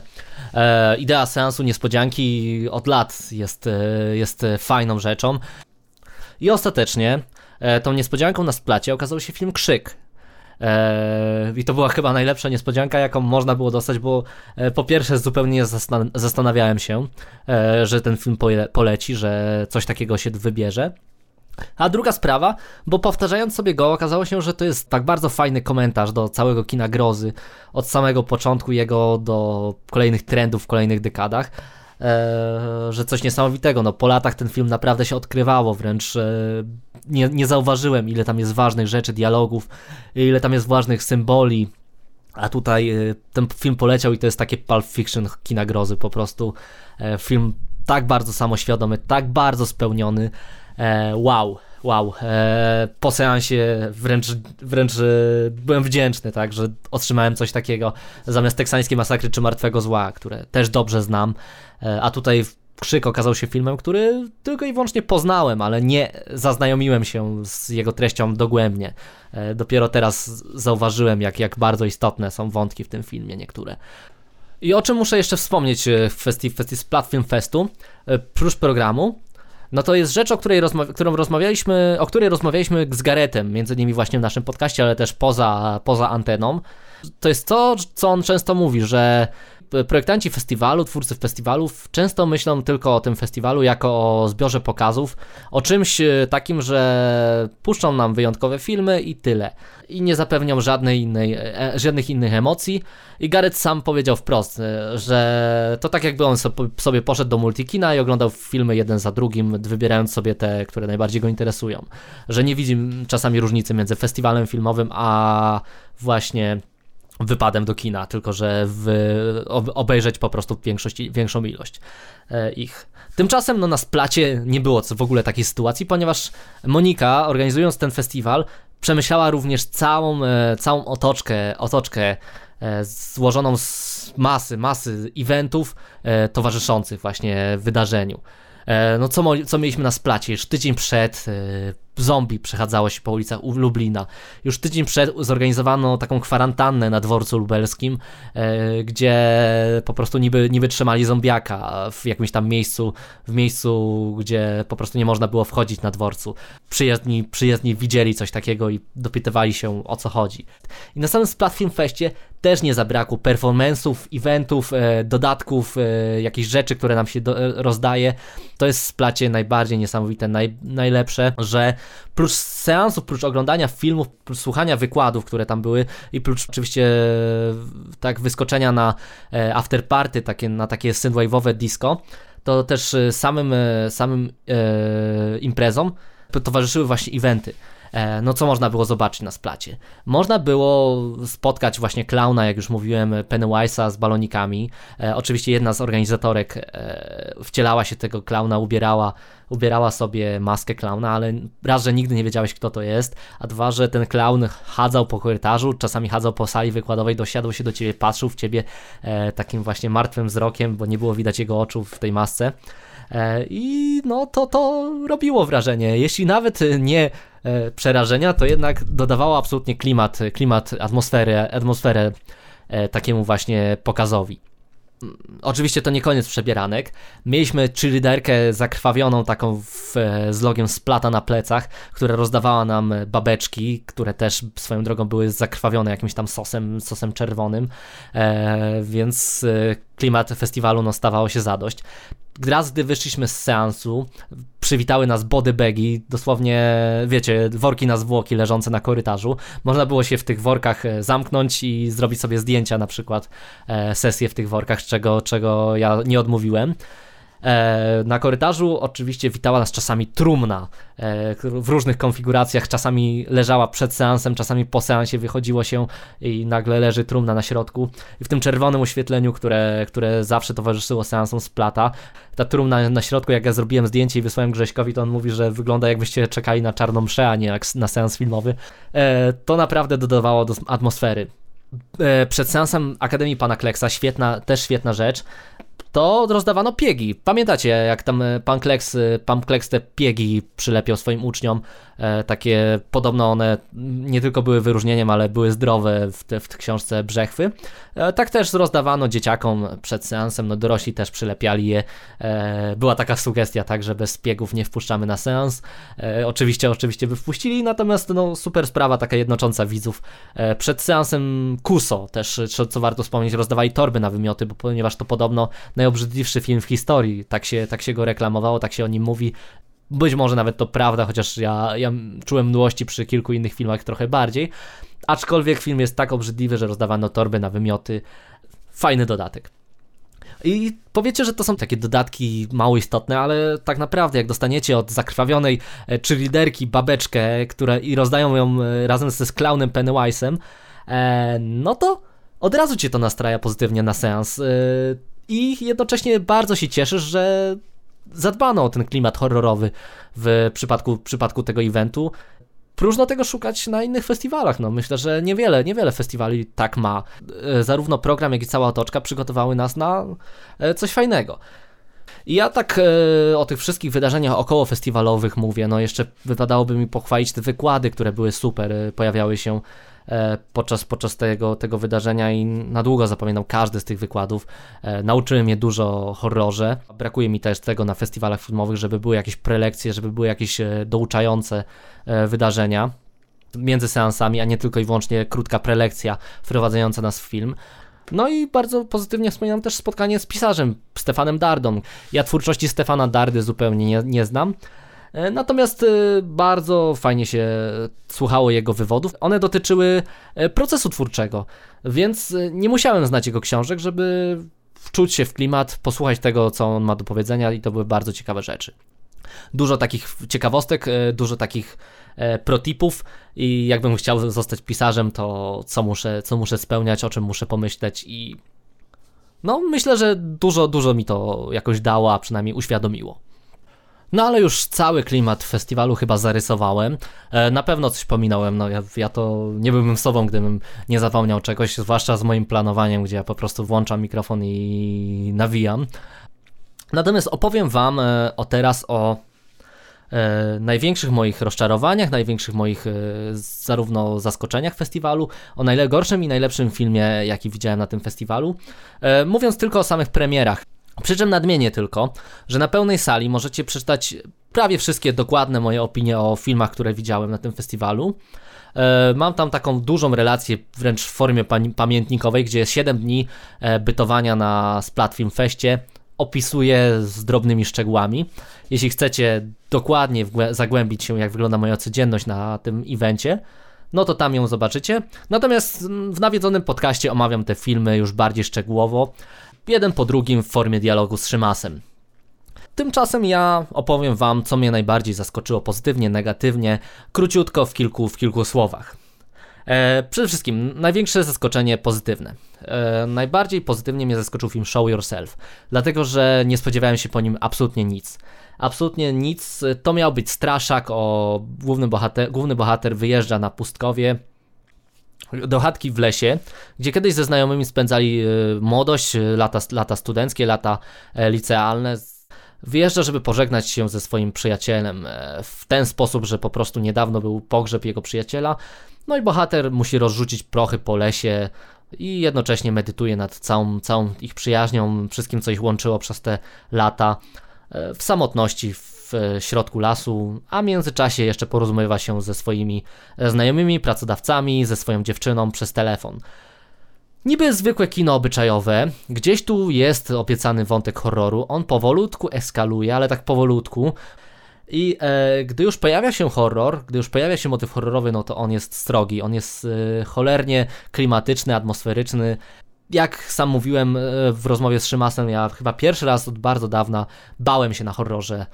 e, idea seansu niespodzianki od lat jest, e, jest fajną rzeczą. I ostatecznie e, tą niespodzianką na splacie okazał się film Krzyk. E, I to była chyba najlepsza niespodzianka, jaką można było dostać, bo e, po pierwsze zupełnie zastanawiałem się, że ten film poleci, że coś takiego się wybierze. A druga sprawa, bo powtarzając sobie go, okazało się, że to jest tak bardzo fajny komentarz do całego kina grozy, od samego początku jego do kolejnych trendów w kolejnych dekadach e, że coś niesamowitego. No, po latach ten film naprawdę się odkrywało, wręcz e, nie, nie zauważyłem, ile tam jest ważnych rzeczy, dialogów, ile tam jest ważnych symboli. A tutaj e, ten film poleciał i to jest takie Pulp Fiction kina grozy, po prostu e, film tak bardzo samoświadomy, tak bardzo spełniony. E, wow, wow, e, po seansie wręcz, wręcz e, byłem wdzięczny, tak, że otrzymałem coś takiego zamiast teksańskiej masakry czy martwego zła, które też dobrze znam, e, a tutaj Krzyk okazał się filmem, który tylko i wyłącznie poznałem, ale nie zaznajomiłem się z jego treścią dogłębnie. E, dopiero teraz zauważyłem, jak, jak bardzo istotne są wątki w tym filmie niektóre. I o czym muszę jeszcze wspomnieć e, w kwestii, w kwestii Splat Festu, prócz programu, no to jest rzecz, o której rozma którą rozmawialiśmy, o której rozmawialiśmy z Garetem, między innymi właśnie w naszym podcaście, ale też poza, poza anteną. To jest to, co on często mówi, że projektanci festiwalu, twórcy festiwalów często myślą tylko o tym festiwalu jako o zbiorze pokazów, o czymś e, takim, że puszczą nam wyjątkowe filmy i tyle. I nie zapewnią żadnej innej, e, e, żadnych innych emocji. I Gareth sam powiedział wprost, że to tak jakby on sobie poszedł do multikina i oglądał filmy jeden za drugim, wybierając sobie te, które najbardziej go interesują. Że nie widzi czasami różnicy między festiwalem filmowym a właśnie wypadem do kina, tylko że w, obejrzeć po prostu większość, większą ilość e, ich. Tymczasem no, na splacie nie było w ogóle takiej sytuacji, ponieważ Monika, organizując ten festiwal, przemyślała również całą, e, całą otoczkę, otoczkę e, złożoną z masy, masy eventów towarzyszących właśnie wydarzeniu. No co, co mieliśmy na splacie? Już tydzień przed zombie przechadzało się po ulicach Lublina. Już tydzień przed zorganizowano taką kwarantannę na dworcu lubelskim, e, gdzie po prostu niby, niby trzymali zombiaka w jakimś tam miejscu, w miejscu, gdzie po prostu nie można było wchodzić na dworcu. Przyjezdni, przyjezdni widzieli coś takiego i dopytywali się o co chodzi. I na samym Splat Film Festie też nie zabrakło performance'ów, eventów, e, dodatków, e, jakichś rzeczy, które nam się do, e, rozdaje. To jest Splacie najbardziej niesamowite, naj, najlepsze, że prócz seansów, prócz oglądania filmów, prócz słuchania wykładów, które tam były i prócz oczywiście tak wyskoczenia na afterparty, takie, na takie synthwave'owe disco, to też samym, samym e, imprezom towarzyszyły właśnie eventy. E, no co można było zobaczyć na splacie? Można było spotkać właśnie klauna, jak już mówiłem, Pennywise'a z balonikami. E, oczywiście jedna z organizatorek e, wcielała się tego klauna, ubierała, ubierała sobie maskę klauna, ale raz, że nigdy nie wiedziałeś kto to jest, a dwa, że ten klaun chadzał po korytarzu, czasami chadzał po sali wykładowej, dosiadł się do ciebie, patrzył w ciebie takim właśnie martwym wzrokiem, bo nie było widać jego oczu w tej masce. I no to to robiło wrażenie. Jeśli nawet nie przerażenia, to jednak dodawało absolutnie klimat, klimat atmosferę, atmosferę e, takiemu właśnie pokazowi. Oczywiście to nie koniec przebieranek. Mieliśmy cheerleaderkę zakrwawioną, taką w, e, z logiem splata na plecach, która rozdawała nam babeczki, które też swoją drogą były zakrwawione jakimś tam sosem, sosem czerwonym, e, więc e, klimat festiwalu no, stawało się zadość raz, gdy wyszliśmy z seansu, przywitały nas bodybaги, dosłownie, wiecie, worki na zwłoki leżące na korytarzu. Można było się w tych workach e, zamknąć i zrobić sobie zdjęcia, na przykład e, sesję w tych workach, czego, czego ja nie odmówiłem. E, na korytarzu oczywiście witała nas czasami trumna e, w różnych konfiguracjach, czasami leżała przed seansem, czasami po seansie wychodziło się i nagle leży trumna na środku. I w tym czerwonym oświetleniu, które, które zawsze towarzyszyło seansom z plata, ta trumna na środku, jak ja zrobiłem zdjęcie i wysłałem Grześkowi, to on mówi, że wygląda jakbyście czekali na czarną mszę, a nie jak na seans filmowy. E, to naprawdę dodawało do atmosfery przed seansem Akademii Pana Kleksa, świetna, też świetna rzecz to rozdawano piegi. Pamiętacie, jak tam e, pan Kleks, e, pan Kleks te piegi przylepiał swoim uczniom? E, takie podobno one nie tylko były wyróżnieniem, ale były zdrowe w, te, w książce Brzechwy. E, tak też rozdawano dzieciakom przed seansem, no dorośli też przylepiali je. E, była taka sugestia, tak, że bez piegów nie wpuszczamy na seans. E, oczywiście, oczywiście by wpuścili, natomiast no super sprawa, taka jednocząca widzów. przed seansem Kuso też, co warto wspomnieć, rozdawali torby na wymioty, bo ponieważ to podobno najobrzydliwszy film w historii. Tak się, tak się go reklamowało, tak się o nim mówi. Być może nawet to prawda, chociaż ja, ja czułem mdłości przy kilku innych filmach trochę bardziej. Aczkolwiek film jest tak obrzydliwy, że rozdawano torby na wymioty. Fajny dodatek. I powiecie, że to są takie dodatki mało istotne, ale tak naprawdę jak dostaniecie od zakrwawionej e, czy liderki babeczkę, które i rozdają ją e, razem ze clownem Pennywise'em, e, no to od razu cię to nastraja pozytywnie na seans. I jednocześnie bardzo się cieszysz, że zadbano o ten klimat horrorowy w przypadku, w przypadku tego eventu. Próżno tego szukać na innych festiwalach. No, myślę, że niewiele, niewiele festiwali tak ma. E, zarówno program, jak i cała otoczka przygotowały nas na e, coś fajnego. I ja tak e, o tych wszystkich wydarzeniach około festiwalowych mówię. No, jeszcze wypadałoby mi pochwalić te wykłady, które były super. E, pojawiały się podczas, podczas tego, tego wydarzenia i na długo zapamiętam każdy z tych wykładów. E, nauczyłem je dużo o horrorze. Brakuje mi też tego na festiwalach filmowych, żeby były jakieś prelekcje, żeby były jakieś e, douczające wydarzenia między seansami, a nie tylko i wyłącznie krótka prelekcja wprowadzająca nas w film. No i bardzo pozytywnie wspominam też spotkanie z pisarzem Stefanem Dardą. Ja twórczości Stefana Dardy zupełnie nie, nie znam, E, natomiast e, bardzo fajnie się słuchało jego wywodów. One dotyczyły e, procesu twórczego, więc nie musiałem znać jego książek, żeby wczuć się w klimat, posłuchać tego, co on ma do powiedzenia, i to były bardzo ciekawe rzeczy. Dużo takich ciekawostek, dużo takich protipów i jakbym chciał zostać pisarzem, to co muszę, co muszę spełniać, o czym muszę pomyśleć i no myślę, że dużo, dużo mi to jakoś dało, a przynajmniej uświadomiło. No ale już cały klimat festiwalu chyba zarysowałem. E, na pewno coś pominąłem, no ja, ja to nie byłbym sobą, gdybym nie zapomniał czegoś, zwłaszcza z moim planowaniem, gdzie ja po prostu włączam mikrofon i nawijam. Natomiast opowiem Wam e, o teraz o e, największych moich rozczarowaniach, największych moich e, zarówno zaskoczeniach festiwalu, o najgorszym i najlepszym filmie, jaki widziałem na tym festiwalu. E, mówiąc tylko o samych premierach. Przy czym nadmienię tylko, że na pełnej sali możecie przeczytać prawie wszystkie dokładne moje opinie o filmach, które widziałem na tym festiwalu. E, mam tam taką dużą relację, wręcz w formie pamiętnikowej, gdzie jest 7 dni e, bytowania na Splat Film Feście. Opisuję z drobnymi szczegółami. Jeśli chcecie dokładnie zagłębić się, jak wygląda moja codzienność na tym evencie, no to tam ją zobaczycie. Natomiast w nawiedzonym podcaście omawiam te filmy już bardziej szczegółowo jeden po drugim w formie dialogu z Szymasem. Tymczasem ja opowiem Wam, co mnie najbardziej zaskoczyło pozytywnie, negatywnie, króciutko w kilku, w kilku słowach. E, przede wszystkim największe zaskoczenie pozytywne. E, najbardziej pozytywnie mnie zaskoczył film Show Yourself, dlatego że nie spodziewałem się po nim absolutnie nic. Absolutnie nic. To miał być straszak o główny bohater, główny bohater wyjeżdża na pustkowie, do chatki w lesie, gdzie kiedyś ze znajomymi spędzali e, młodość, e, lata, lata studenckie, lata e, licealne. Wyjeżdża, żeby pożegnać się ze swoim przyjacielem w ten sposób, że po prostu niedawno był pogrzeb jego przyjaciela. No i bohater musi rozrzucić prochy po lesie, i jednocześnie medytuje nad całą, całą ich przyjaźnią, wszystkim, co ich łączyło przez te lata w samotności w środku lasu, a w międzyczasie jeszcze porozumiewa się ze swoimi znajomymi, pracodawcami, ze swoją dziewczyną przez telefon. Niby zwykłe kino obyczajowe, gdzieś tu jest opiecany wątek horroru, on powolutku eskaluje, ale tak powolutku. I e, gdy już pojawia się horror, gdy już pojawia się motyw horrorowy, no to on jest strogi, on jest e, cholernie klimatyczny, atmosferyczny. Jak sam mówiłem e, w rozmowie z Szymasem, ja chyba pierwszy raz od bardzo dawna bałem się na horrorze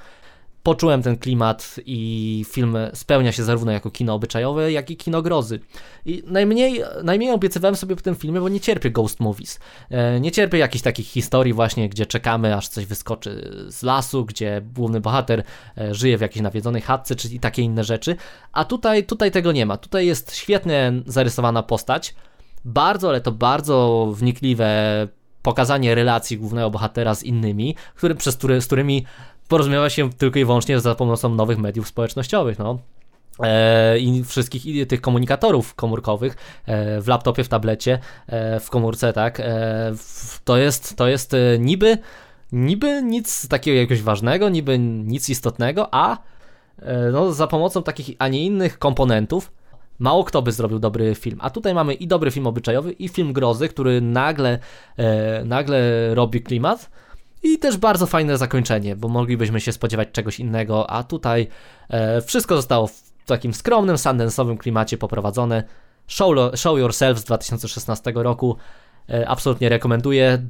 poczułem ten klimat i film spełnia się zarówno jako kino obyczajowe, jak i kino grozy. I najmniej, najmniej obiecywałem sobie w tym filmie, bo nie cierpię ghost movies. E, nie cierpię jakichś takich historii właśnie, gdzie czekamy aż coś wyskoczy z lasu, gdzie główny bohater e, żyje w jakiejś nawiedzonej chatce, czy takie inne rzeczy. A tutaj, tutaj tego nie ma. Tutaj jest świetnie zarysowana postać, bardzo, ale to bardzo wnikliwe pokazanie relacji głównego bohatera z innymi, który, przez który, z którymi porozumiewa się tylko i wyłącznie za pomocą nowych mediów społecznościowych, no. E, i wszystkich tych komunikatorów komórkowych e, w laptopie, w tablecie, e, w komórce, tak, to jest, to jest niby, niby nic takiego jakiegoś ważnego, niby nic istotnego, a no, za pomocą takich, a nie innych komponentów mało kto by zrobił dobry film. A tutaj mamy i dobry film obyczajowy, i film grozy, który nagle, nagle robi klimat, i też bardzo fajne zakończenie, bo moglibyśmy się spodziewać czegoś innego, a tutaj e, wszystko zostało w takim skromnym, sandence'owym klimacie poprowadzone. Show, Show Yourself z 2016 roku e, absolutnie rekomenduję.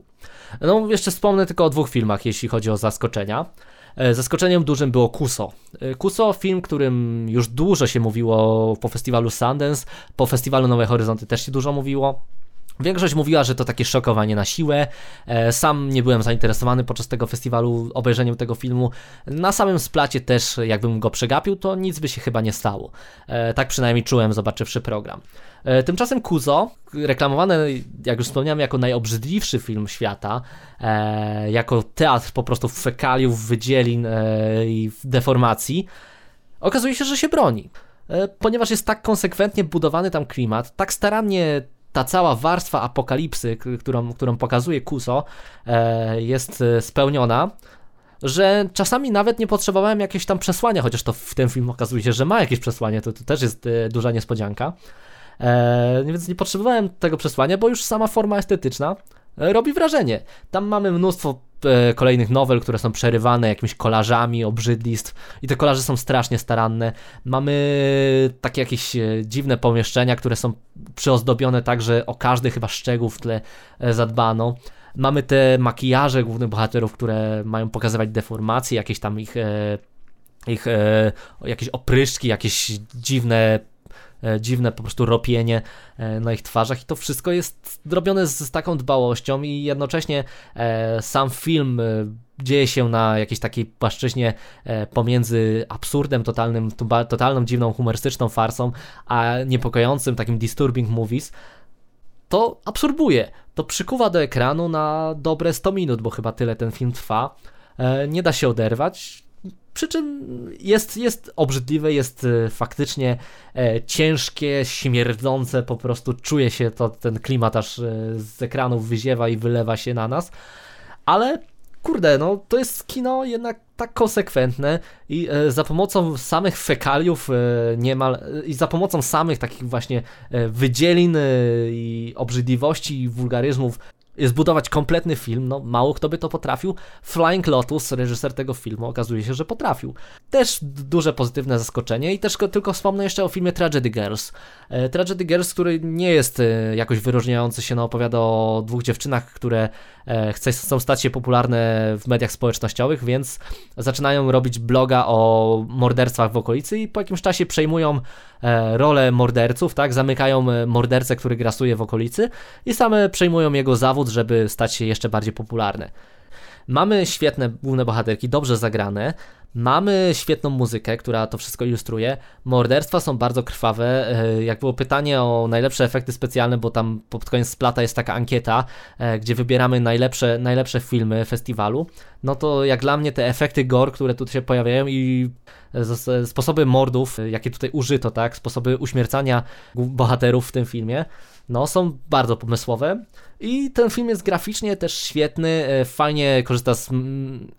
No, jeszcze wspomnę tylko o dwóch filmach, jeśli chodzi o zaskoczenia. E, zaskoczeniem dużym było Kuso. E, Kuso, film, którym już dużo się mówiło po festiwalu Sundance, po festiwalu Nowe Horyzonty też się dużo mówiło. Większość mówiła, że to takie szokowanie na siłę. E, sam nie byłem zainteresowany podczas tego festiwalu obejrzeniem tego filmu. Na samym splacie też, jakbym go przegapił, to nic by się chyba nie stało. E, tak przynajmniej czułem, zobaczywszy program. E, tymczasem Kuzo, reklamowany, jak już wspomniałem, jako najobrzydliwszy film świata, jako teatr po prostu fekaliów, wydzielin i deformacji, okazuje się, że się broni ponieważ jest tak konsekwentnie budowany tam klimat, tak starannie ta cała warstwa apokalipsy, którą, którą pokazuje Kuso, e, jest e, spełniona, że czasami nawet nie potrzebowałem jakiegoś tam przesłania, chociaż to w tym filmie okazuje się, że ma jakieś przesłanie, to, to też jest e, duża niespodzianka. więc nie potrzebowałem tego przesłania, bo już sama forma estetyczna robi wrażenie. Tam mamy mnóstwo e, kolejnych nowel, które są przerywane jakimiś kolażami, obrzydlistw i te kolaże są strasznie staranne. Mamy takie jakieś e, dziwne pomieszczenia, które są przyozdobione tak, że o każdy chyba szczegół w tle e, zadbano. Mamy te makijaże głównych bohaterów, które mają pokazywać deformacje, jakieś tam ich ich e, jakieś opryszki, jakieś dziwne E, dziwne po prostu ropienie e, na ich twarzach i to wszystko jest zrobione z, z taką dbałością i jednocześnie e, sam film dzieje się na jakiejś takiej płaszczyźnie pomiędzy absurdem totalnym, totalną dziwną humorystyczną farsą, a niepokojącym takim disturbing movies, to absorbuje, to przykuwa do ekranu na dobre 100 minut, bo chyba tyle ten film trwa. Nie da się oderwać. Przy czym jest, jest obrzydliwe, jest e, faktycznie e, ciężkie, śmierdzące, po prostu czuje się to, ten klimat aż e, z ekranów wyziewa i wylewa się na nas, ale kurde, no to jest kino jednak tak konsekwentne i e, za pomocą samych fekaliów e, niemal e, i za pomocą samych takich właśnie e, wydzielin i obrzydliwości i wulgaryzmów zbudować kompletny film, no mało kto by to potrafił. Flying Lotus, reżyser tego filmu, okazuje się, że potrafił. Też duże pozytywne zaskoczenie i też tylko wspomnę jeszcze o filmie Tragedy Girls. E, Tragedy Girls, który nie jest e, jakoś wyróżniający się, no opowiada o dwóch dziewczynach, które e, chcą stać się popularne w mediach społecznościowych, więc zaczynają robić bloga o morderstwach w okolicy i po jakimś czasie przejmują rolę morderców, tak, zamykają mordercę, który grasuje w okolicy i same przejmują jego zawód, żeby stać się jeszcze bardziej popularne. Mamy świetne główne bohaterki, dobrze zagrane. Mamy świetną muzykę, która to wszystko ilustruje. Morderstwa są bardzo krwawe. E, jak było pytanie o najlepsze efekty specjalne, bo tam pod koniec splata jest taka ankieta, e, gdzie wybieramy najlepsze, najlepsze filmy festiwalu, no to jak dla mnie te efekty gore, które tu się pojawiają i sposoby mordów, jakie tutaj użyto, tak, sposoby uśmiercania bohaterów w tym filmie, no są bardzo pomysłowe i ten film jest graficznie też świetny, e, fajnie korzysta z,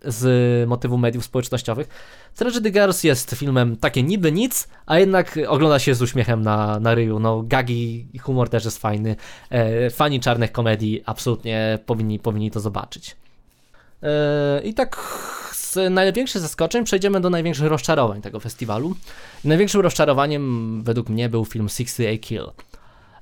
z motywu mediów społecznościowych. Tragedy Girls jest filmem takie niby nic, a jednak ogląda się z uśmiechem na, na ryju. No, gagi i humor też jest fajny. E, fani czarnych komedii absolutnie powinni, powinni to zobaczyć. E, I tak z największych zaskoczeń przejdziemy do największych rozczarowań tego festiwalu. Największym rozczarowaniem według mnie był film 68 Kill.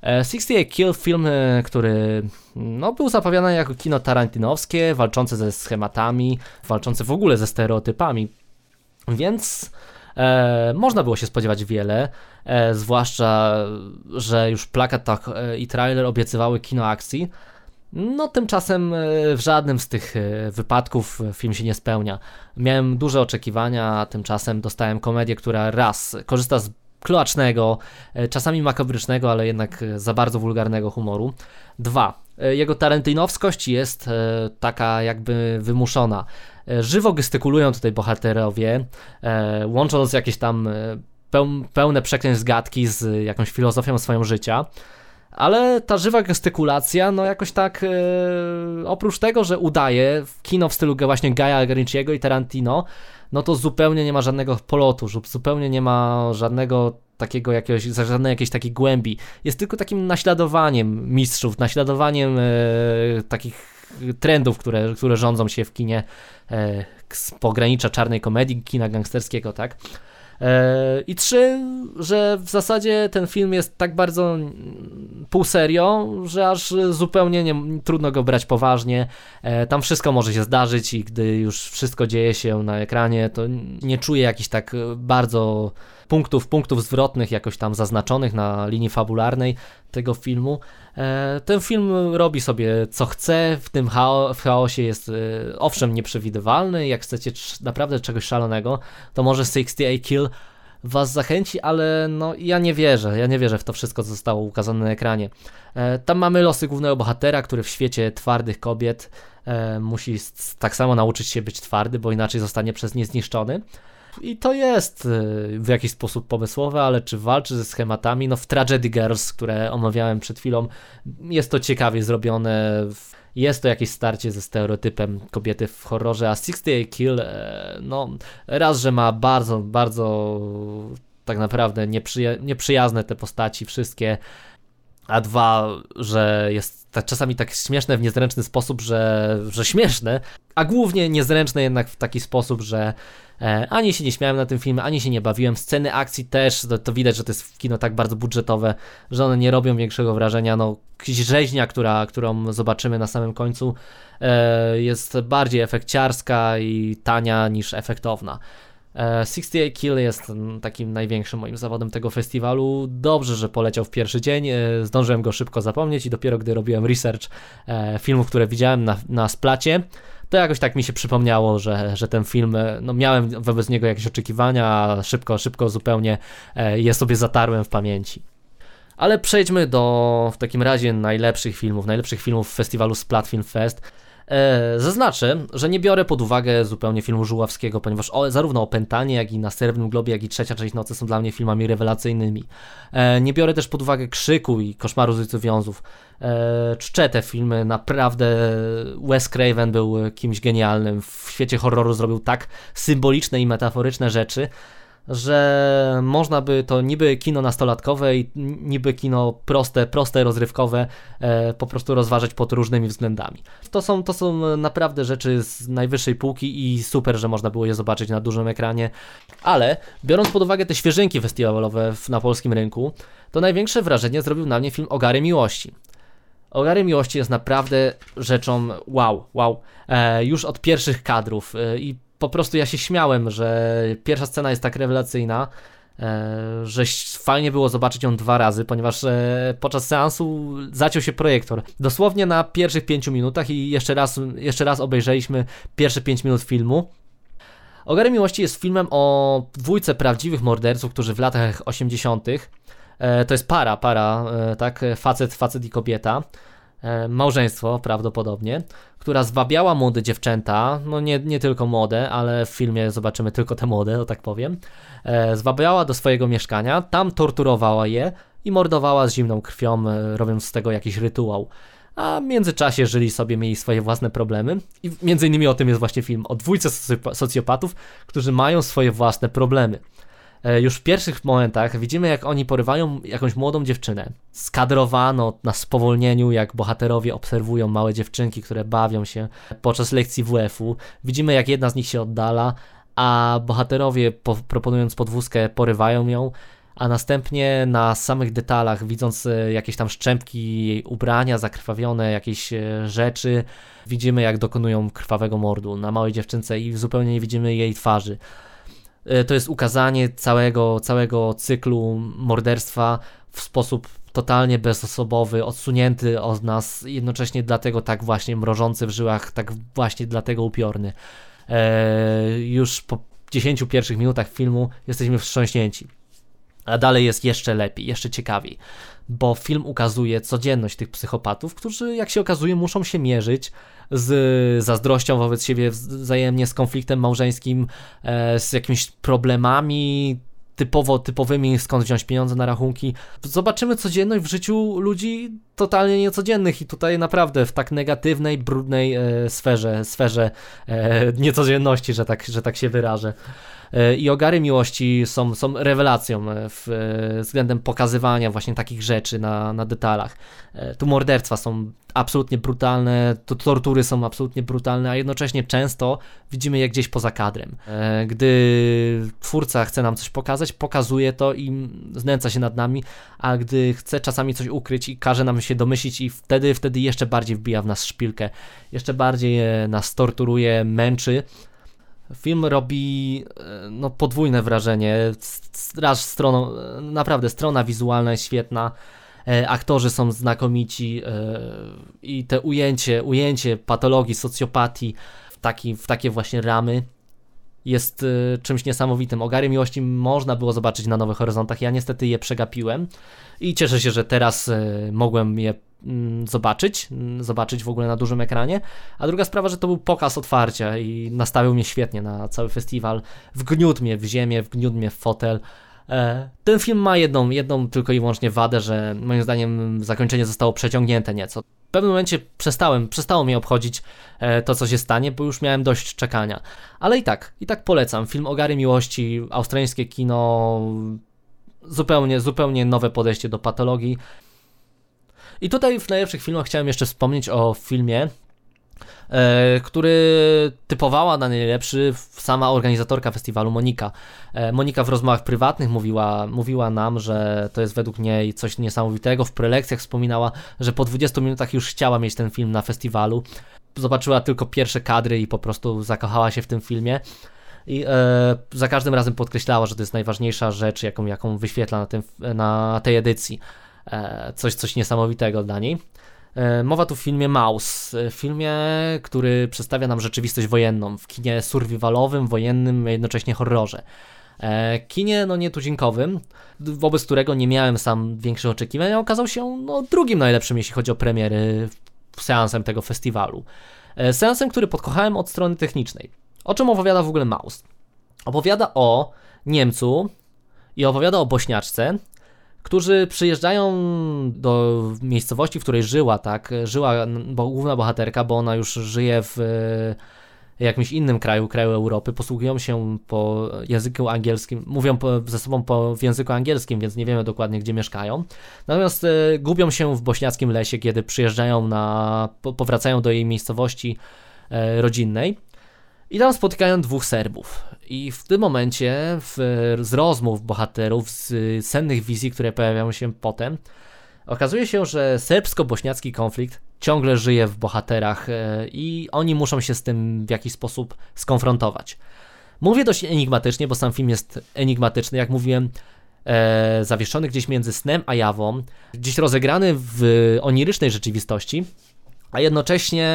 68 e, Kill, film, e, który no, był zapowiadany jako kino tarantinowskie, walczące ze schematami, walczące w ogóle ze stereotypami, więc e, można było się spodziewać wiele, e, zwłaszcza, że już plakat tak, e, i trailer obiecywały kino akcji, no, tymczasem w żadnym z tych wypadków film się nie spełnia. Miałem duże oczekiwania, a tymczasem dostałem komedię, która raz korzysta z kloacznego, e, czasami makabrycznego, ale jednak e, za bardzo wulgarnego humoru. Dwa, e, jego tarantynowskość jest taka jakby wymuszona. Żywo gestykulują tutaj bohaterowie, łącząc jakieś tam pełne przekleństw gadki z jakąś filozofią swojego życia. Ale ta żywa gestykulacja, no jakoś tak, oprócz tego, że udaje kino w stylu właśnie Gaia Ritchiego i Tarantino, no to zupełnie nie ma żadnego polotu, zupełnie nie ma żadnego takiego jakiegoś, żadnej jakiejś takiej głębi. Jest tylko takim naśladowaniem mistrzów, naśladowaniem e, takich trendów, które, które rządzą się w kinie e, z pogranicza czarnej komedii, kina gangsterskiego, tak? E, I trzy, że w zasadzie ten film jest tak bardzo pół serio, że aż zupełnie nie, trudno go brać poważnie. E, tam wszystko może się zdarzyć i gdy już wszystko dzieje się na ekranie, to nie czuję jakichś tak bardzo punktów, punktów zwrotnych jakoś tam zaznaczonych na linii fabularnej tego filmu. E, ten film robi sobie co chce, w tym chao w chaosie jest e, owszem nieprzewidywalny, jak chcecie naprawdę czegoś szalonego, to może 68 Kill was zachęci, ale no ja nie wierzę, ja nie wierzę w to wszystko, co zostało ukazane na ekranie. E, tam mamy losy głównego bohatera, który w świecie twardych kobiet musi tak samo nauczyć się być twardy, bo inaczej zostanie przez nie zniszczony. I to jest y, w jakiś sposób pomysłowe, ale czy walczy ze schematami? No w Tragedy Girls, które omawiałem przed chwilą, jest to ciekawie zrobione. Jest to jakieś starcie ze stereotypem kobiety w horrorze, a 68 Kill, e, no raz, że ma bardzo, bardzo tak naprawdę nieprzyja nieprzyjazne te postaci wszystkie, a dwa, że jest tak, czasami tak śmieszne w niezręczny sposób, że, że śmieszne, a głównie niezręczne jednak w taki sposób, że e, ani się nie śmiałem na tym filmie, ani się nie bawiłem. Sceny akcji też, to, to, widać, że to jest kino tak bardzo budżetowe, że one nie robią większego wrażenia. No, rzeźnia, która, którą zobaczymy na samym końcu, e, jest bardziej efekciarska i tania niż efektowna. 68 e, Kill jest takim największym moim zawodem tego festiwalu. Dobrze, że poleciał w pierwszy dzień. E, zdążyłem go szybko zapomnieć i dopiero gdy robiłem research e, filmów, które widziałem na, na splacie, to jakoś tak mi się przypomniało, że, że ten film, no miałem wobec niego jakieś oczekiwania, a szybko, szybko zupełnie je sobie zatarłem w pamięci. Ale przejdźmy do w takim razie najlepszych filmów, najlepszych filmów festiwalu Splat Film Fest. E, zaznaczę, że nie biorę pod uwagę zupełnie filmu Żuławskiego, ponieważ o, zarówno Opętanie, jak i Na Srebrnym Globie, jak i Trzecia Część Nocy są dla mnie filmami rewelacyjnymi. E, nie biorę też pod uwagę Krzyku i Koszmaru z Wiązów. E, czczę te filmy, naprawdę Wes Craven był kimś genialnym. W świecie horroru zrobił tak symboliczne i metaforyczne rzeczy, że można by to niby kino nastolatkowe i niby kino proste, proste, rozrywkowe e, po prostu rozważać pod różnymi względami. To są, to są naprawdę rzeczy z najwyższej półki i super, że można było je zobaczyć na dużym ekranie, ale biorąc pod uwagę te świeżynki festiwalowe na polskim rynku, to największe wrażenie zrobił na mnie film Ogary Miłości. Ogary Miłości jest naprawdę rzeczą wow, wow. E, już od pierwszych kadrów e, i po prostu ja się śmiałem, że pierwsza scena jest tak rewelacyjna, e, że fajnie było zobaczyć ją dwa razy, ponieważ e, podczas seansu zaciął się projektor. Dosłownie na pierwszych pięciu minutach i jeszcze raz, jeszcze raz obejrzeliśmy pierwsze pięć minut filmu. Ogary Miłości jest filmem o dwójce prawdziwych morderców, którzy w latach 80. E, to jest para, para, tak, facet, facet i kobieta, małżeństwo prawdopodobnie, która zwabiała młode dziewczęta, no nie, nie tylko młode, ale w filmie zobaczymy tylko te młode, o tak powiem, zwabiała do swojego mieszkania, tam torturowała je i mordowała z zimną krwią, robiąc z tego jakiś rytuał a w międzyczasie żyli sobie, mieli swoje własne problemy. I między innymi o tym jest właśnie film, o dwójce socjopatów, którzy mają swoje własne problemy. E, już w pierwszych momentach widzimy, jak oni porywają jakąś młodą dziewczynę. Skadrowano na spowolnieniu, jak bohaterowie obserwują małe dziewczynki, które bawią się podczas lekcji WF-u. Widzimy, jak jedna z nich się oddala, a bohaterowie, po, proponując podwózkę, porywają ją a następnie na samych detalach, widząc e, jakieś tam szczępki jej ubrania, zakrwawione jakieś e, rzeczy, widzimy jak dokonują krwawego mordu na małej dziewczynce i zupełnie nie widzimy jej twarzy. E, to jest ukazanie całego, całego cyklu morderstwa w sposób totalnie bezosobowy, odsunięty od nas, jednocześnie dlatego tak właśnie mrożący w żyłach, tak właśnie dlatego upiorny. Eee, już po 10 pierwszych minutach filmu jesteśmy wstrząśnięci. A dalej jest jeszcze lepiej, jeszcze ciekawiej, bo film ukazuje codzienność tych psychopatów, którzy, jak się okazuje, muszą się mierzyć z zazdrością wobec siebie wzajemnie, z konfliktem małżeńskim, e, z jakimiś problemami typowo typowymi, skąd wziąć pieniądze na rachunki. Zobaczymy codzienność w życiu ludzi totalnie niecodziennych i tutaj naprawdę w tak negatywnej, brudnej e, sferze, sferze e, niecodzienności, że tak, że tak się wyrażę. E, i ogary miłości są, są rewelacją e, w, e, względem pokazywania właśnie takich rzeczy na, na detalach. Tu morderstwa są absolutnie brutalne, tu tortury są absolutnie brutalne, a jednocześnie często widzimy je gdzieś poza kadrem. Gdy twórca chce nam coś pokazać, pokazuje to i znęca się nad nami, a gdy chce czasami coś ukryć i każe nam się domyślić i wtedy, wtedy jeszcze bardziej wbija w nas szpilkę, jeszcze bardziej nas torturuje, męczy, Film robi e, no, podwójne wrażenie. Raz stroną, e, naprawdę strona wizualna jest świetna, e, aktorzy są znakomici i te ujęcie, ujęcie patologii, socjopatii w, taki, w takie właśnie ramy jest czymś niesamowitym. Ogary Miłości można było zobaczyć na Nowych Horyzontach, ja niestety je przegapiłem i cieszę się, że teraz mogłem je Mm, zobaczyć, mm, zobaczyć w ogóle na dużym ekranie, a druga sprawa, że to był pokaz otwarcia i nastawił mnie świetnie na cały festiwal, wgniótł mnie w ziemię, wgniótł mnie w fotel. E, ten film ma jedną, jedną tylko i wyłącznie wadę, że moim zdaniem zakończenie zostało przeciągnięte nieco. W pewnym momencie przestałem, przestało mnie obchodzić e, to, co się stanie, bo już miałem dość czekania. Ale i tak, i tak polecam. Film Ogary Miłości, australijskie kino, zupełnie, zupełnie nowe podejście do patologii. I tutaj w najlepszych filmach chciałem jeszcze wspomnieć o filmie, który typowała na najlepszy sama organizatorka festiwalu Monika. E, Monika w rozmowach prywatnych mówiła, mówiła nam, że to jest według niej coś niesamowitego. W prelekcjach wspominała, że po 20 minutach już chciała mieć ten film na festiwalu. Zobaczyła tylko pierwsze kadry i po prostu zakochała się w tym filmie. I e, za każdym razem podkreślała, że to jest najważniejsza rzecz, jaką, jaką wyświetla na, tym, na tej edycji. E, coś, coś niesamowitego dla niej. E, mowa tu w filmie Maus, e, filmie, który przedstawia nam rzeczywistość wojenną, w kinie survivalowym, wojennym, jednocześnie horrorze. Kinie no nietuzinkowym, wobec którego nie miałem sam większych oczekiwań, a okazał się no, drugim najlepszym, jeśli chodzi o premiery, seansem tego festiwalu. Seansem, który podkochałem od strony technicznej. O czym opowiada w ogóle Maus? Opowiada o Niemcu i opowiada o Bośniaczce, którzy przyjeżdżają do miejscowości, w której żyła, tak, żyła bo, główna bohaterka, bo ona już żyje w e, jakimś innym kraju, kraju Europy, posługują się po języku angielskim, mówią po, ze sobą po, w języku angielskim, więc nie wiemy dokładnie, gdzie mieszkają. Natomiast e, gubią się w bośniackim lesie, kiedy przyjeżdżają na, po, powracają do jej miejscowości e, rodzinnej. I tam spotykają dwóch Serbów. I w tym momencie, w, z rozmów bohaterów, z sennych wizji, które pojawiają się potem, okazuje się, że serbsko-bośniacki konflikt ciągle żyje w bohaterach e, i oni muszą się z tym w jakiś sposób skonfrontować. Mówię dość enigmatycznie, bo sam film jest enigmatyczny, jak mówiłem, e, zawieszony gdzieś między snem a jawą, gdzieś rozegrany w onirycznej rzeczywistości, a jednocześnie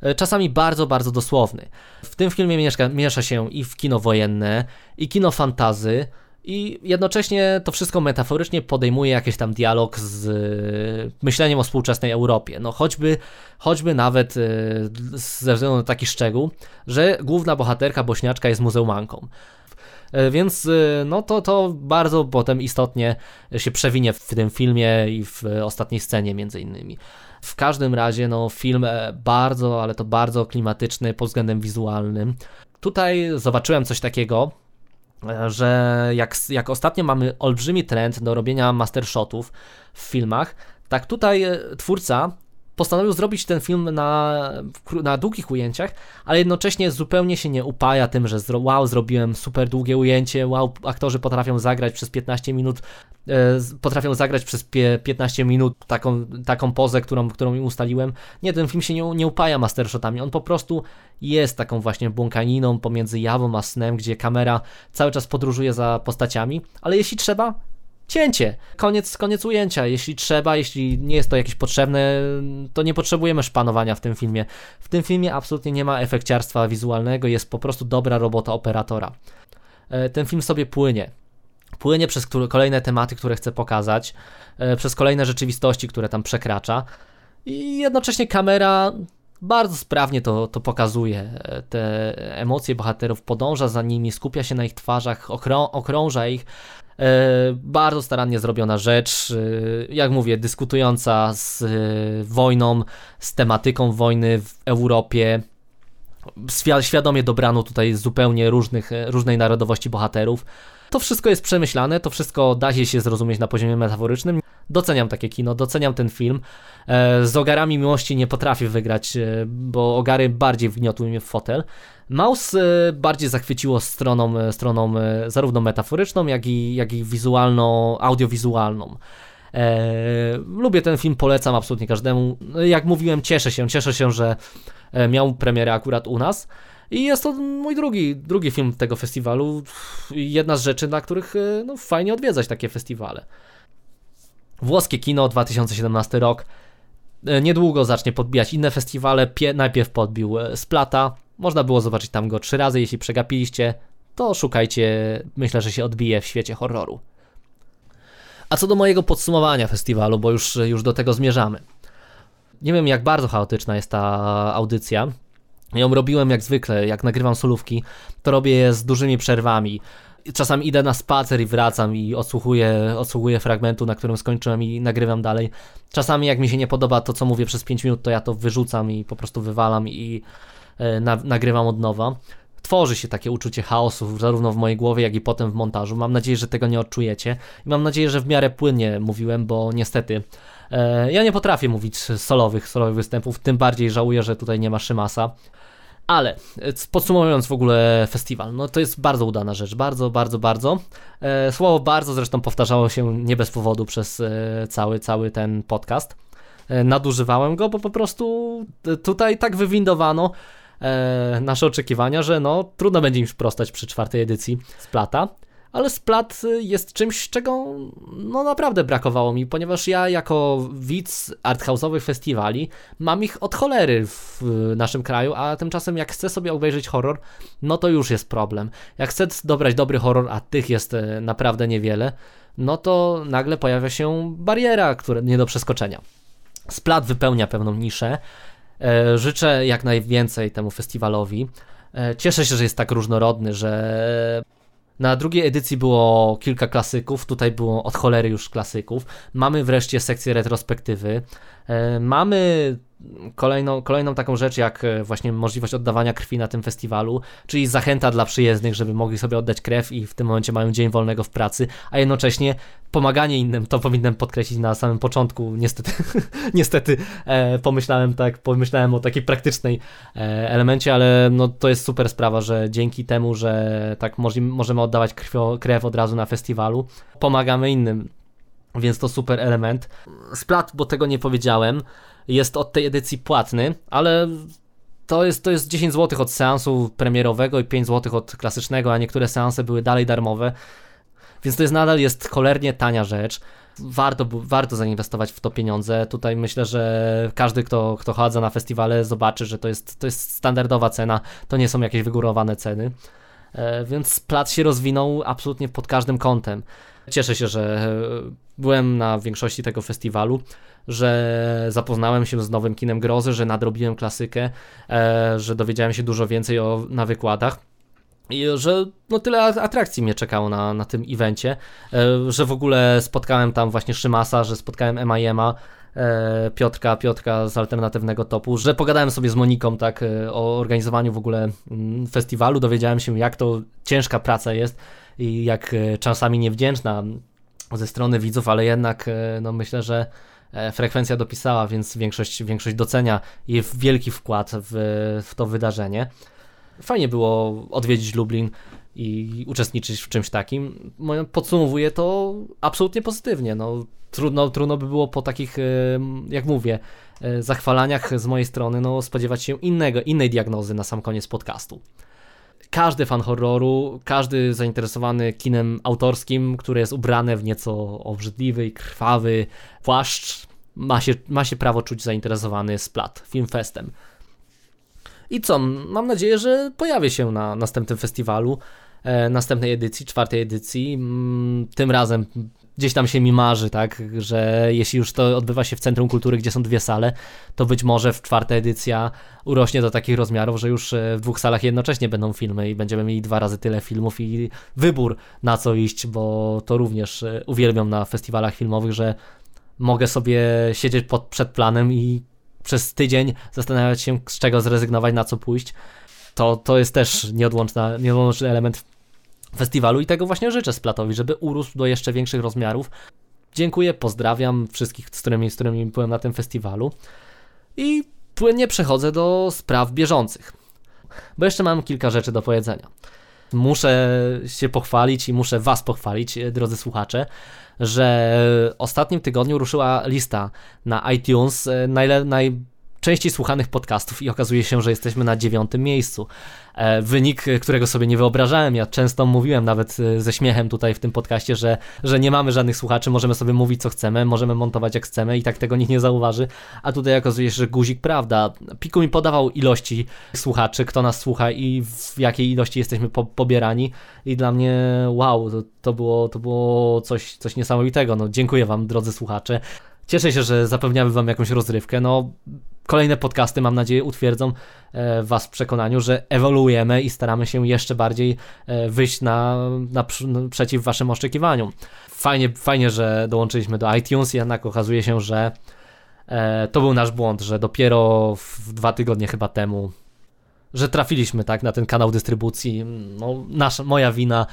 e, czasami bardzo, bardzo dosłowny. W tym filmie mieszka, miesza się i w kino wojenne, i kino fantazy, i jednocześnie to wszystko metaforycznie podejmuje jakiś tam dialog z e, myśleniem o współczesnej Europie. No choćby, choćby nawet e, ze względu na taki szczegół, że główna bohaterka bośniaczka jest muzeumanką. Więc no to, to bardzo potem istotnie się przewinie w tym filmie i w ostatniej scenie między innymi. W każdym razie, no, film e, bardzo, ale to bardzo klimatyczny pod względem wizualnym. Tutaj zobaczyłem coś takiego, e, że jak, jak ostatnio mamy olbrzymi trend do robienia mastershotów w filmach, tak tutaj e, twórca postanowił zrobić ten film na, na długich ujęciach, ale jednocześnie zupełnie się nie upaja tym, że wow, zrobiłem super długie ujęcie, wow, aktorzy potrafią zagrać przez 15 minut, e, potrafią zagrać przez 15 minut taką, taką pozę, którą, którą im ustaliłem. Nie, ten film się nie, nie upaja mastershotami, on po prostu jest taką właśnie błąkaniną pomiędzy jawą a snem, gdzie kamera cały czas podróżuje za postaciami, ale jeśli trzeba, cięcie. Koniec, koniec ujęcia. Jeśli trzeba, jeśli nie jest to jakieś potrzebne, to nie potrzebujemy szpanowania w tym filmie. W tym filmie absolutnie nie ma efekciarstwa wizualnego, jest po prostu dobra robota operatora. E, ten film sobie płynie. Płynie przez kolejne tematy, które chce pokazać, e, przez kolejne rzeczywistości, które tam przekracza. I jednocześnie kamera bardzo sprawnie to, to pokazuje. E, te emocje bohaterów podąża za nimi, skupia się na ich twarzach, okrą okrąża ich, bardzo starannie zrobiona rzecz, e, jak mówię, dyskutująca z e, wojną, z tematyką wojny w Europie. Świadomie dobrano tutaj zupełnie różnych, różnej narodowości bohaterów. To wszystko jest przemyślane, to wszystko da się zrozumieć na poziomie metaforycznym. Doceniam takie kino, doceniam ten film. Z ogarami miłości nie potrafię wygrać, bo ogary bardziej wgniotły mnie w fotel. Mouse e, bardziej zachwyciło stroną, e, stroną e, zarówno metaforyczną, jak i, jak i wizualną, audiowizualną. E, lubię ten film, polecam absolutnie każdemu. Jak mówiłem, cieszę się, cieszę się, że miał premierę akurat u nas. I jest to mój drugi, drugi film tego festiwalu. Jedna z rzeczy, na których no, fajnie odwiedzać takie festiwale. Włoskie kino, 2017 rok. Niedługo zacznie podbijać inne festiwale. Pie najpierw podbił Splata, można było zobaczyć tam go trzy razy, jeśli przegapiliście, to szukajcie, myślę, że się odbije w świecie horroru. A co do mojego podsumowania festiwalu, bo już, już do tego zmierzamy. Nie wiem, jak bardzo chaotyczna jest ta audycja. Ją robiłem jak zwykle, jak nagrywam solówki, to robię je z dużymi przerwami. Czasami idę na spacer i wracam i odsłuchuję, odsłuchuję fragmentu, na którym skończyłem i nagrywam dalej. Czasami jak mi się nie podoba to, co mówię przez 5 minut, to ja to wyrzucam i po prostu wywalam i na, nagrywam od nowa. Tworzy się takie uczucie chaosu, zarówno w mojej głowie, jak i potem w montażu. Mam nadzieję, że tego nie odczujecie. I mam nadzieję, że w miarę płynnie mówiłem, bo niestety e, ja nie potrafię mówić solowych, solowych występów, tym bardziej żałuję, że tutaj nie ma Szymasa. Ale e, podsumowując w ogóle festiwal, no to jest bardzo udana rzecz, bardzo, bardzo, bardzo. E, słowo bardzo zresztą powtarzało się nie bez powodu przez e, cały, cały ten podcast. E, nadużywałem go, bo po prostu tutaj tak wywindowano, e, nasze oczekiwania, że no trudno będzie im sprostać przy czwartej edycji Splata. Ale Splat jest czymś, czego no naprawdę brakowało mi, ponieważ ja jako widz arthouse'owych festiwali mam ich od cholery w naszym kraju, a tymczasem jak chcę sobie obejrzeć horror, no to już jest problem. Jak chcę dobrać dobry horror, a tych jest e, naprawdę niewiele, no to nagle pojawia się bariera, która nie do przeskoczenia. Splat wypełnia pewną niszę, życzę jak najwięcej temu festiwalowi. E, cieszę się, że jest tak różnorodny, że na drugiej edycji było kilka klasyków, tutaj było od cholery już klasyków. Mamy wreszcie sekcję retrospektywy. E, mamy kolejną, kolejną taką rzecz, jak e, właśnie możliwość oddawania krwi na tym festiwalu, czyli zachęta dla przyjezdnych, żeby mogli sobie oddać krew i w tym momencie mają dzień wolnego w pracy, a jednocześnie pomaganie innym, to powinienem podkreślić na samym początku, niestety, <laughs> niestety e, pomyślałem tak, pomyślałem o takiej praktycznej e, elemencie, ale no to jest super sprawa, że dzięki temu, że tak możemy oddawać krwio, krew od razu na festiwalu, pomagamy innym. Więc to super element. Splat, bo tego nie powiedziałem, jest od tej edycji płatny, ale to jest, to jest 10 zł od seansu premierowego i 5 zł od klasycznego, a niektóre seanse były dalej darmowe. Więc to jest nadal jest cholernie tania rzecz. Warto, warto zainwestować w to pieniądze. Tutaj myślę, że każdy, kto, kto chodza na festiwale, zobaczy, że to jest, to jest standardowa cena, to nie są jakieś wygórowane ceny. E, więc plac się rozwinął absolutnie pod każdym kątem. Cieszę się, że byłem na większości tego festiwalu, że zapoznałem się z nowym kinem grozy, że nadrobiłem klasykę, e, że dowiedziałem się dużo więcej o, na wykładach. I że no tyle atrakcji mnie czekało na, na tym evencie, e, że w ogóle spotkałem tam właśnie Szymasa, że spotkałem MIM'a, e, Piotrka, Piotrka z alternatywnego topu, że pogadałem sobie z Moniką tak o organizowaniu w ogóle mm, festiwalu, dowiedziałem się jak to ciężka praca jest i jak czasami niewdzięczna ze strony widzów, ale jednak no myślę, że E, frekwencja dopisała, więc większość, większość docenia jej wielki wkład w, w to wydarzenie. Fajnie było odwiedzić Lublin i uczestniczyć w czymś takim. Podsumowuję to absolutnie pozytywnie. No, trudno, trudno by było po takich, e, jak mówię, e, zachwalaniach z mojej strony, no, spodziewać się innego, innej diagnozy na sam koniec podcastu każdy fan horroru, każdy zainteresowany kinem autorskim, które jest ubrane w nieco obrzydliwy i krwawy płaszcz, ma się, ma się prawo czuć zainteresowany Splat, Filmfestem. I co, mam nadzieję, że pojawię się na następnym festiwalu, e, następnej edycji, czwartej edycji. Tym razem gdzieś tam się mi marzy, tak, że jeśli już to odbywa się w Centrum Kultury, gdzie są dwie sale, to być może w czwarta edycja urośnie do takich rozmiarów, że już e, w dwóch salach jednocześnie będą filmy i będziemy mieli dwa razy tyle filmów i wybór na co iść, bo to również e, uwielbiam na festiwalach filmowych, że mogę sobie siedzieć pod, przed planem i przez tydzień zastanawiać się, z czego zrezygnować, na co pójść. To, to jest też nieodłączny element festiwalu i tego właśnie życzę Splatowi, żeby urósł do jeszcze większych rozmiarów. Dziękuję, pozdrawiam wszystkich, z którymi, z którymi byłem na tym festiwalu i płynnie przechodzę do spraw bieżących, bo jeszcze mam kilka rzeczy do powiedzenia. Muszę się pochwalić i muszę Was pochwalić, drodzy słuchacze, że w ostatnim tygodniu ruszyła lista na iTunes e, najle, naj, częściej słuchanych podcastów i okazuje się, że jesteśmy na dziewiątym miejscu. E, wynik, którego sobie nie wyobrażałem. Ja często mówiłem nawet e, ze śmiechem tutaj w tym podcaście, że, że nie mamy żadnych słuchaczy, możemy sobie mówić co chcemy, możemy montować jak chcemy i tak tego nikt nie zauważy. A tutaj okazuje się, że guzik prawda. Piku mi podawał ilości słuchaczy, kto nas słucha i w jakiej ilości jesteśmy po, pobierani i dla mnie wow, to, to, było, to było coś, coś niesamowitego. No, dziękuję Wam, drodzy słuchacze. Cieszę się, że zapewniamy Wam jakąś rozrywkę. No, kolejne podcasty, mam nadzieję, utwierdzą e, Was w przekonaniu, że ewoluujemy i staramy się jeszcze bardziej e, wyjść na, na, przeciw Waszym oczekiwaniom. Fajnie, fajnie, że dołączyliśmy do iTunes, jednak okazuje się, że e, to był nasz błąd, że dopiero w dwa tygodnie chyba temu że trafiliśmy tak na ten kanał dystrybucji. No, nasza, moja wina,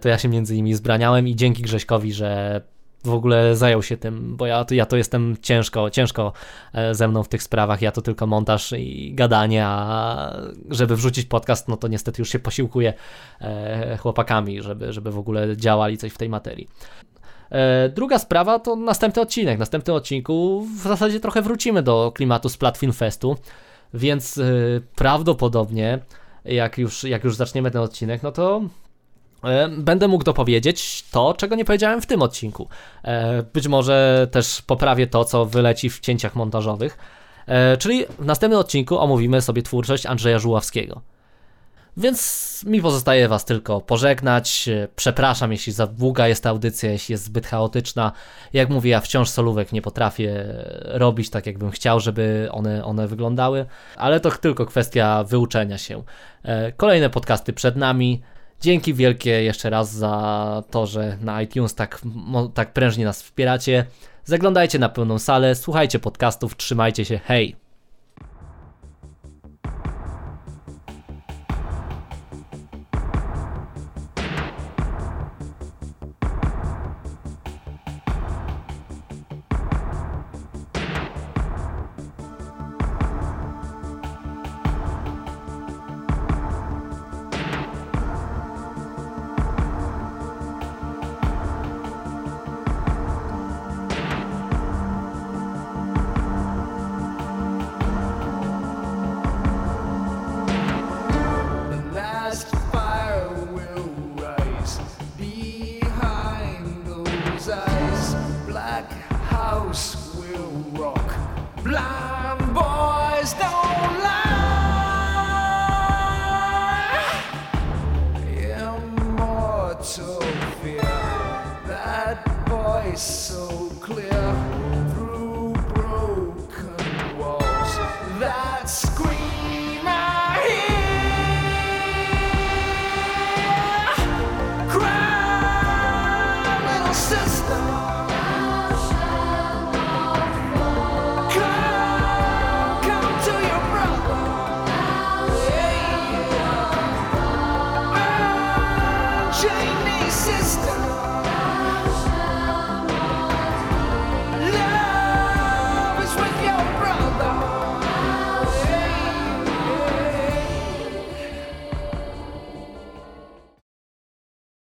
to ja się między nimi zbraniałem i dzięki Grześkowi, że w ogóle zajął się tym, bo ja, ja to jestem ciężko, ciężko e, ze mną w tych sprawach, ja to tylko montaż i gadanie, a żeby wrzucić podcast, no to niestety już się posiłkuję e, chłopakami, żeby, żeby w ogóle działali coś w tej materii. E, druga sprawa to następny odcinek. W następnym odcinku w zasadzie trochę wrócimy do klimatu z Platfilm Festu, więc prawdopodobnie jak już, jak już zaczniemy ten odcinek, no to będę mógł dopowiedzieć to, czego nie powiedziałem w tym odcinku. E, być może też poprawię to, co wyleci w cięciach montażowych. E, czyli w następnym odcinku omówimy sobie twórczość Andrzeja Żuławskiego. Więc mi pozostaje Was tylko pożegnać. Przepraszam, jeśli za długa jest ta audycja, jeśli jest zbyt chaotyczna. Jak mówię, ja wciąż solówek nie potrafię robić tak, jakbym chciał, żeby one, one wyglądały, ale to tylko kwestia wyuczenia się. Kolejne podcasty przed nami. Dzięki wielkie jeszcze raz za to, że na iTunes tak, tak prężnie nas wspieracie. Zaglądajcie na pełną salę, słuchajcie podcastów, trzymajcie się, hej!